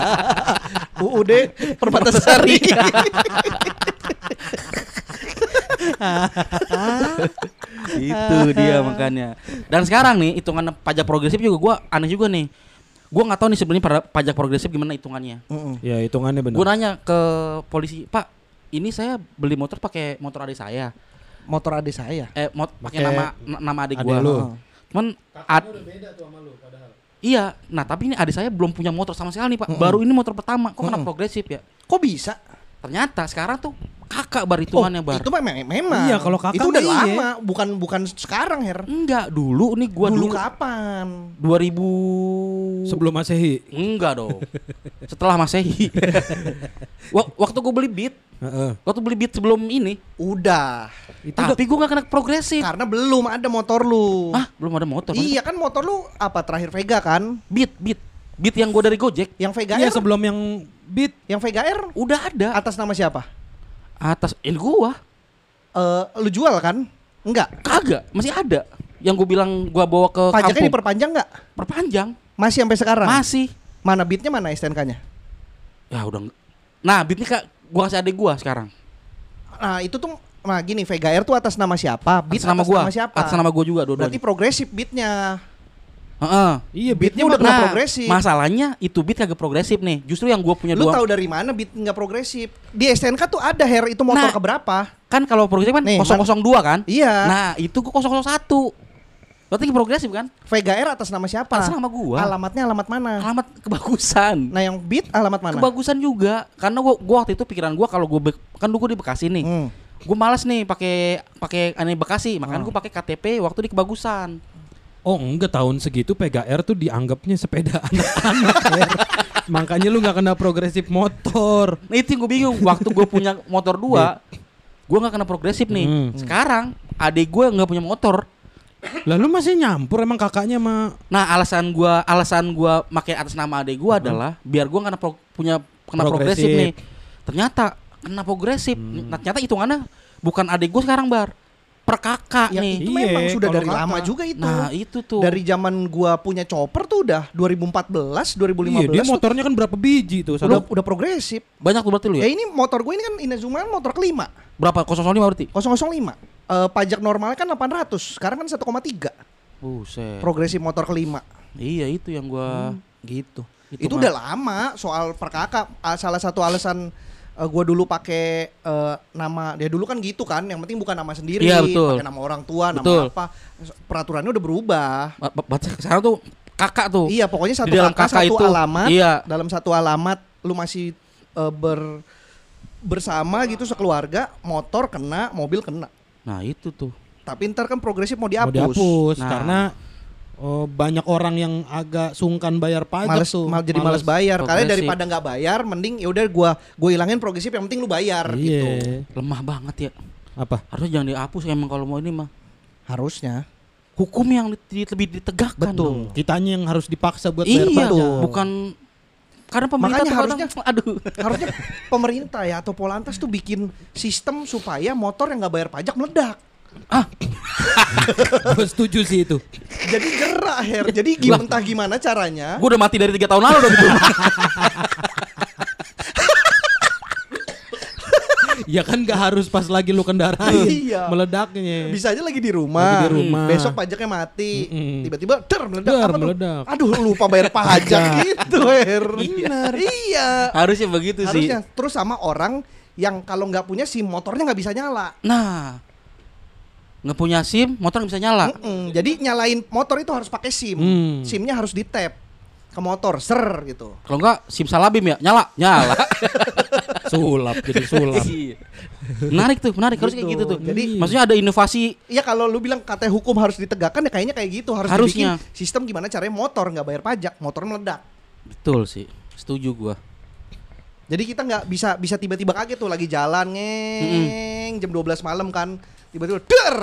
UUD Perbatasari. Itu dia makanya. Dan sekarang nih hitungan pajak progresif juga gua aneh juga nih. Gua nggak tahu nih sebenarnya pajak progresif gimana hitungannya. Mm-mm. Ya, hitungannya benar. Gua nanya ke polisi, "Pak, ini saya beli motor pakai motor adik saya. Motor adik saya. Eh, mot pakai nama na- nama adik adik gua." lu. Heeh. Cuman ad- Iya, nah tapi ini adik saya belum punya motor sama sekali nih pak. Mm-mm. Baru ini motor pertama, kok kena Mm-mm. progresif ya? Kok bisa? Ternyata sekarang tuh kakak bar hitungannya bar. Itu memang memang. Iya, kalau kakak itu udah iya. lama, bukan bukan sekarang, Her. Enggak, dulu nih gua dulu, dulu, kapan? 2000 Sebelum Masehi. Enggak dong. Setelah Masehi. Wak- waktu gue beli Beat, Heeh. waktu beli Beat sebelum ini, Udah. Itu tapi gue gak kena progresif. Karena belum ada motor lu. Ah, belum ada motor. Iya kan motor lu apa terakhir Vega kan? Beat, Beat. Beat yang gue dari Gojek Yang Vega Iya, sebelum yang beat. yang Vega R udah ada atas nama siapa? atas ini gua. Eh lu jual kan? Enggak. Kagak, masih ada. yang gue bilang gue bawa ke Pajaknya kampung. diperpanjang nggak? Perpanjang. Masih sampai sekarang? Masih. Mana bitnya mana STNK-nya? Ya udah. Nah, beat nih kak, gue kasih adik gue sekarang. Nah itu tuh, nah gini Vega Air tuh atas nama siapa? Beat Atas nama gue. siapa? Atas nama gue juga Berarti dua-duanya. progresif beatnya. Heeh. Iya, Beatnya beatnya udah Nah, progresif. masalahnya itu beat kagak progresif nih. Justru yang gue punya Lu dua. tahu dari mana beat nggak progresif? Di STNK tuh ada hair itu motor Nah. keberapa? Kan kalau progresif kan Nih, 002 kan? Iya. Nah, itu gue 001. Berarti progresif kan? Vega Air atas nama siapa? Atas nama gua. Alamatnya alamat mana? Alamat kebagusan. Nah yang beat alamat mana? Kebagusan juga. Karena gua, gua waktu itu pikiran gua kalau gua kan dulu gua di Bekasi nih. Hmm. Gue malas nih pakai pakai aneh Bekasi, makanya gue pakai KTP waktu di kebagusan. Oh enggak tahun segitu PGR tuh dianggapnya sepeda anak-anak ya. Makanya lu nggak kena progresif motor. Nah itu gue bingung. Waktu gue punya motor dua, gue nggak kena progresif nih. Hmm. Sekarang adik gue nggak punya motor. Lalu masih nyampur emang kakaknya mah Nah alasan gua alasan gua pakai atas nama adik gua adalah biar gua kena pro- punya kena progresif. Progresif. nih. Ternyata kena progresif. Nah, ternyata hitungannya bukan adik gua sekarang bar. Per kakak Yang nih. itu Iya, memang sudah kalau dari kakak. lama juga itu. Nah itu tuh. Dari zaman gua punya chopper tuh udah 2014, 2015 Iya dia tuh motornya kan berapa biji tuh udah satu udah progresif. banyak tuh berarti lu Ya ya? ini motor gue ini kan Inazuma motor kelima. Berapa? 005 berarti? 005. Eh, pajak normalnya kan 800, sekarang kan 1,3. Buset. Progresif motor kelima. Iya itu yang gua Gitu. Itu Itu, mah- udah lama soal per kakak. Ah, Salah satu alasan eh, gua dulu pakai eh, nama dia dulu kan gitu kan, yang penting bukan nama sendiri, Iya, pakai nama orang tua, Betul. nama apa. Peraturannya udah berubah. Ba- ba- ba- sekarang tuh kakak tuh. Iya, pokoknya satu Di dalam kakak, kakak satu itu, alamat. iya. Dalam satu alamat lu masih eh, ber bersama gitu sekeluarga, motor kena, mobil kena. Nah itu tuh. Tapi ntar kan progresif mau mau dihapus. dihapus Nah. karena oh, banyak orang yang agak sungkan bayar pajak Males, tuh. mal- jadi males bayar. Kalian daripada nggak bayar, mending ya udah gua gua hilangin progresif yang penting lu bayar Iya. gitu. Lemah banget ya. Apa? Harusnya jangan dihapus emang kalau mau ini mah. Harusnya. Hukum yang di- lebih ditegakkan. Betul. dong. Kitanya yang harus dipaksa buat bayar Iya, pajak. bukan karena pemerintah Makanya terkadang- aduh. Harusnya pemerintah ya atau Polantas tuh bikin sistem supaya motor yang nggak bayar pajak meledak. Gue setuju sih itu. Jadi gerak Her. Jadi gimana entah gimana caranya? Gue udah mati dari tiga tahun lalu dong gitu. ya kan gak harus pas lagi lu kendarain Iya. meledaknya. Bisa aja lagi di rumah. Lagi di rumah. Besok pajaknya mati. Tiba-tiba der meledak Der, apa tuh? meledak. Aduh lupa bayar pajak gitu Her. Benar. Iya. Harusnya begitu sih. Harusnya terus sama orang yang kalau nggak punya SIM motornya nggak bisa nyala. Nah, nggak punya SIM, motor nggak bisa nyala. Mm-mm. Jadi nyalain motor itu harus pakai SIM. Hmm. SIM-nya harus di tap ke motor, ser gitu. Kalau nggak SIM salabim ya, nyala, nyala. sulap jadi sulap. Iya. menarik tuh, menarik harus kayak Gitu. gitu tuh. Jadi- maksudnya ada inovasi. Iya kalau lu bilang katanya hukum harus ditegakkan ya kayaknya kayak gitu harus Harusnya. dibikin sistem gimana caranya motor nggak bayar pajak, motor meledak. Betul sih, setuju gua. Jadi kita nggak bisa bisa tiba-tiba kaget tuh lagi jalan ngeng jam 12 malam kan tiba-tiba der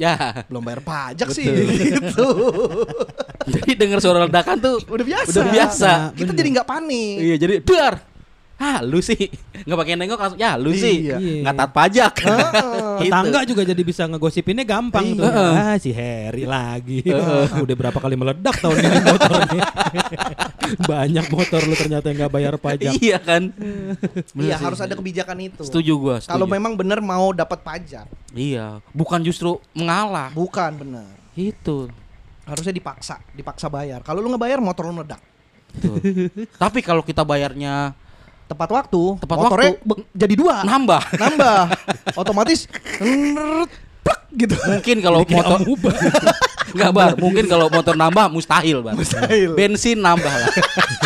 Ya, belum bayar pajak sih gitu. jadi dengar suara ledakan tuh Udah biasa. Udah biasa. Kita Bener. jadi nggak panik. Iya jadi dar. Ah lu sih nggak pakai nengok langsung ya lu sih Iya. nggak taat pajak. Heeh. Gitu. Tetangga juga jadi bisa ngegosipinnya gampang tuh. Iya. Ah si Harry lagi. Udah berapa kali meledak tahun ini motornya. Banyak motor lu ternyata yang nggak bayar pajak. Iya kan. Iya harus ada kebijakan itu. Setuju gua. Setuju. Kalau memang benar mau dapat pajak, Iya, bukan justru mengalah. bukan benar. Itu. Harusnya dipaksa, dipaksa bayar. Kalau lu nggak bayar motor lu meledak. Tuh. Tapi kalau kita bayarnya Tepat waktu, Tepat motornya waktu. be- jadi dua, nambah, nambah, otomatis plek gitu. mungkin kalau motor nggak bar, mungkin kalau motor nambah mustahil bar. Mustahil. Bensin nambah lah.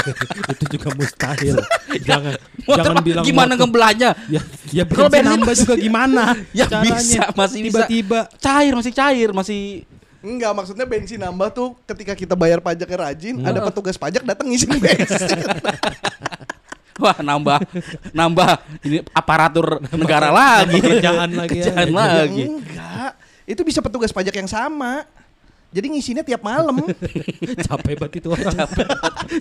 itu juga mustahil. jangan Motor jangan bilang gimana motor- ngebelanya? Ya, ya Kalau bensin bensin nambah juga gimana? Ya caranya? bisa, masih bisa. Tiba-tiba Cair masih cair, masih Enggak, maksudnya bensin nambah tuh ketika kita bayar pajaknya rajin, ada petugas pajak datang ngisi bensin. Wah nambah nambah ini aparatur negara lagi. kerjaan lagi ya. Kerjaan lagi. Enggak, itu bisa petugas pajak yang sama. Jadi ngisinya tiap malam. Capek banget itu orang.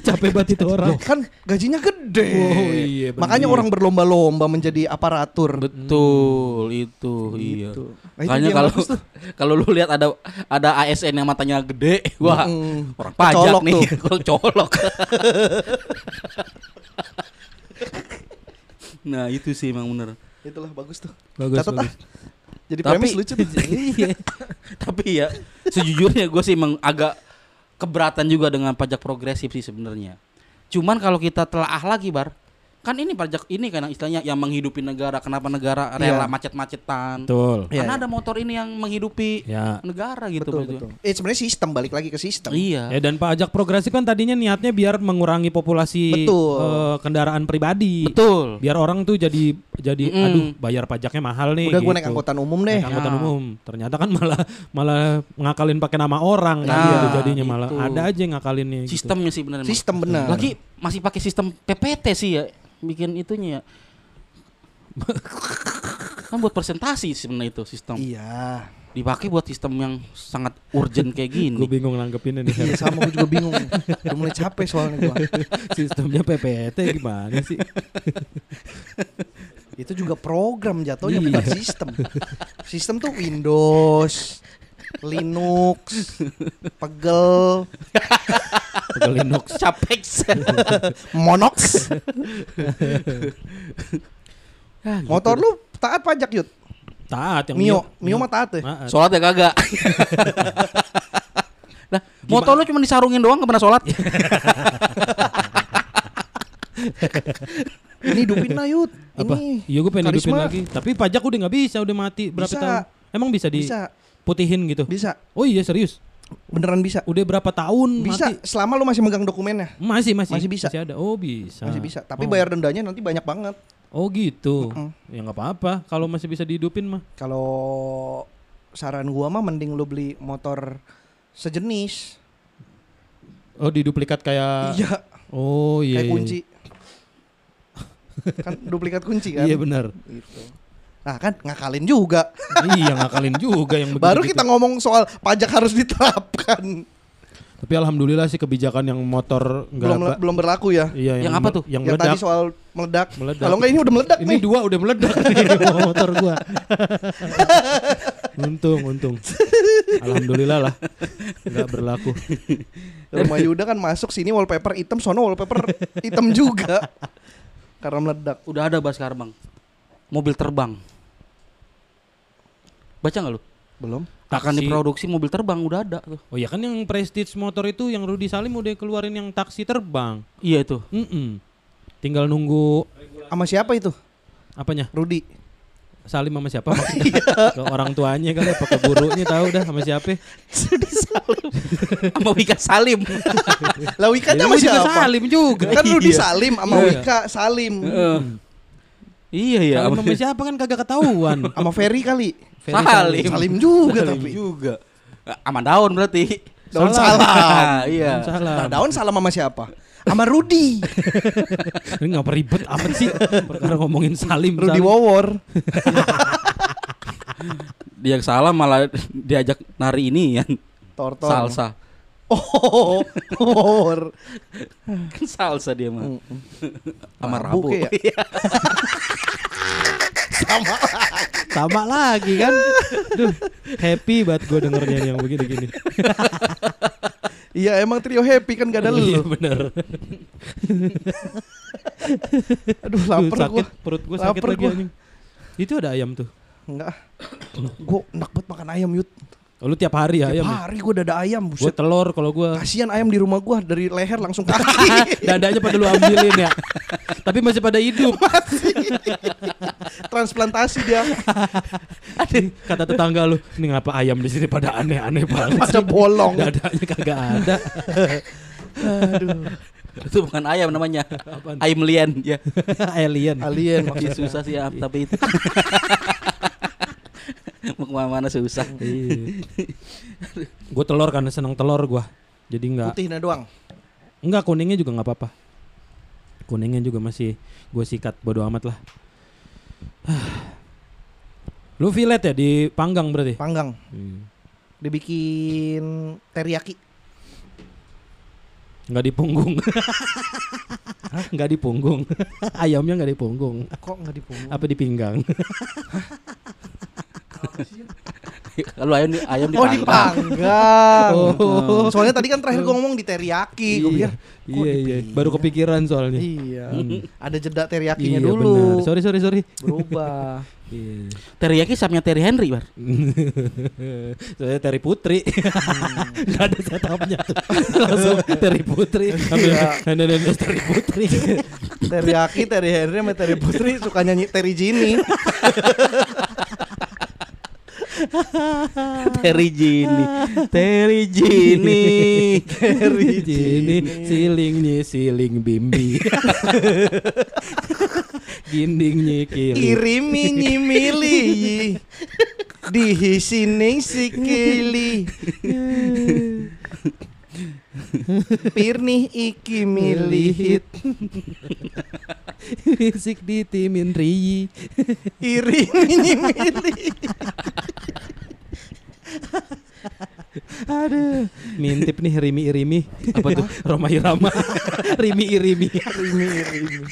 Capek banget itu orang. Loh, kan gajinya gede. Oh, iya, bener. Makanya orang berlomba-lomba menjadi aparatur. Betul, itu iya. Gitu. Nah, Makanya kalau kalau lu lihat ada ada ASN yang matanya gede, wah Mm. orang pajak Kecolok nih, tuh. kalau colok. Nah itu sih emang bener. Itulah bagus tuh. Bagus, Catat ah. bagus. Jadi Tapi- premis lucu tuh. Iya. Tapi ya sejujurnya gue sih emang agak keberatan juga dengan pajak progresif sih sebenarnya. Cuman kalau kita telaah lagi bar, kan ini pajak ini kan istilahnya yang menghidupi negara. Kenapa negara rela Iya. macet-macetan? Betul. Iya, Karena iya. ada motor ini yang menghidupi Ya. negara gitu. betul, betul. Eh sebenarnya sistem balik lagi ke sistem. Iya. Ya dan pajak progresif kan tadinya niatnya biar mengurangi populasi Betul. eh, kendaraan pribadi. Betul. Biar orang tuh jadi jadi Mm. aduh bayar pajaknya mahal nih. Udah gue naik gitu. angkutan umum deh. Naik angkutan Ya. umum. Ternyata kan malah malah ngakalin pakai nama orang kan Nah, gitu jadinya malah itu. ada aja yang ngakalinnya gitu. Sistemnya sih benar. Sistem benar. Lagi masih pakai sistem PPT sih ya, bikin itunya ya. kan buat presentasi sebenarnya itu sistem. Iya. Dipakai buat sistem yang sangat urgent kayak gini. Gue bingung nanggepinnya nih. Iya sama gue juga bingung. Udah mulai capek soalnya gue. Sistemnya PPT gimana sih? Itu juga program jatuhnya Iya. bukan sistem. Sistem tuh Windows, Linux, pegel, Pakai Linux. Capex. Monox. Ya, gitu. Motor lu taat pajak yud. Taat yang Mio, Mio mah taat ya. Sholat ya kagak. Nah, motor lu cuma disarungin doang gak pernah sholat. Ini hidupin lah yud. Apa? Ini Iya gue pengen hidupin karisma. lagi. Tapi pajak udah nggak bisa, udah mati berapa Bisa. tahun? Emang bisa Bisa, diputihin gitu? bisa. Oh iya serius? Beneran bisa. Udah berapa tahun Bisa mati? selama lu masih megang dokumennya. Masih masih Masih bisa. Masih ada. Oh bisa. Masih bisa. Tapi Oh. bayar dendanya nanti banyak banget. Oh gitu. Mm-mm. Ya nggak apa-apa. Kalau masih bisa dihidupin mah. Kalau saran gua mah mending lu beli motor sejenis. Oh diduplikat kayak. iya, Oh iya. kayak iya. kunci. kan duplikat kunci kan. Iya benar. Gitu. Nah kan ngakalin juga. iya ngakalin juga yang begitu. Baru kita ngomong soal pajak harus diterapkan. Tapi alhamdulillah sih kebijakan yang motor Belum ba- belum berlaku ya. Iya Yang apa me- tuh? Yang Yang meledak. tadi soal meledak. Meledak. Kalau enggak ini udah meledak Ini nih. dua udah meledak nih motor gua. untung, untung. Alhamdulillah lah. Enggak berlaku. Rumah Yuda kan masuk sini wallpaper hitam, sono wallpaper hitam juga. Karena meledak. Udah ada Baskar Bang. Mobil terbang. Baca nggak lu? Belum. Akan Taksi. diproduksi mobil terbang udah ada tuh. Oh ya kan yang Prestige motor itu yang Rudi Salim udah keluarin yang taksi terbang. Iya itu. Mm-mm. Tinggal nunggu Sama siapa itu? apanya? Rudi. Salim sama siapa? maksudnya? ke orang tuanya kali apa ke gurunya tahu dah sama siapa? Rudi Salim. Sama Wika Salim. Lah Wika Ya, sama siapa? Salim juga. Kan Rudi Iya. Salim sama Iya. Wika Salim. Heeh. Iya iya. Salim sama siapa kan kagak ketahuan. Sama Ferry kali. Ferry Salim. Salim juga Salim tapi. juga. Sama daun berarti. Daun Salam. salam. iya. Daun salam. Nah, daun salam sama siapa? Sama Rudi. Ini ngapa ribet amat sih? Perkara ngomongin Salim. Rudi. Wawor. Dia salah malah diajak nari ini ya. Tortor. Salsa. Oh, Wawor. Kan salsa dia mah. Sama Rabu ya? Sama. Sama lagi kan. Duh, happy banget gue dengernya yang begini-gini. Iya emang trio happy kan gak ada Iya lu. bener. Aduh Duh, lapar sakit, gua. perut gue sakit lagi anjing. Itu ada ayam tuh. Enggak. Gue enak banget makan ayam yut. Oh, lu tiap hari ya Tiap ayam? hari gue dada ayam. Gue Buset. telur kalau gue. Kasian ayam di rumah gue dari leher langsung kaki. Dadanya pada lu ambilin ya. Tapi masih pada hidup. Transplantasi dia. Kata tetangga lu, ini ngapa ayam di sini pada aneh-aneh banget. Pada sih?" bolong. Dadanya kagak ada. Aduh. Itu bukan ayam namanya. Apaan? Ayam lian ya. Alien. Alien maksudnya. susah sih ya, tapi itu. Mau ke mana-mana susah. Iya. gue telur karena seneng telur gue. Jadi nggak Putihnya doang. nggak kuningnya juga nggak apa-apa. Kuningnya juga masih gue sikat bodo amat lah. Lu fillet ya di panggang berarti? Panggang. Hmm. dibikin teriyaki. Nggak di punggung. Nggak di punggung. Ayamnya nggak di punggung. Kok nggak dipunggung? Apa di pinggang? Kalau ayam ayam Oh dipanggang. dipanggang. Oh. Soalnya tadi kan terakhir gue ngomong di teriyaki. Gue pikir, kok iya, iya. Baru kepikiran soalnya. Iya. Ada jeda teriyakinya Iya, dulu. benar. Sorry, sorry, sorry. Berubah. Iya. Teriyaki sapnya Terry Henry, Bar. Saya Terry Putri. Gak ada setupnya tuh. Langsung Terry Putri. Ambil Iya. nenek Terry Putri. teriyaki, Terry Henry sama Terry Putri suka nyanyi Terry Gini. Terry Gini. Terry Gini. Terry Jini silingnya siling bimbi. Gindingnya kiri. Irimi nyimili dihisining sikili Pirnih iki milihit Fisik di timin riyi. Irimi nyimili Aduh, mintip nih Rimi Irimi. Apa tuh? Roma Irama. Rimi Irimi. Irimi irimi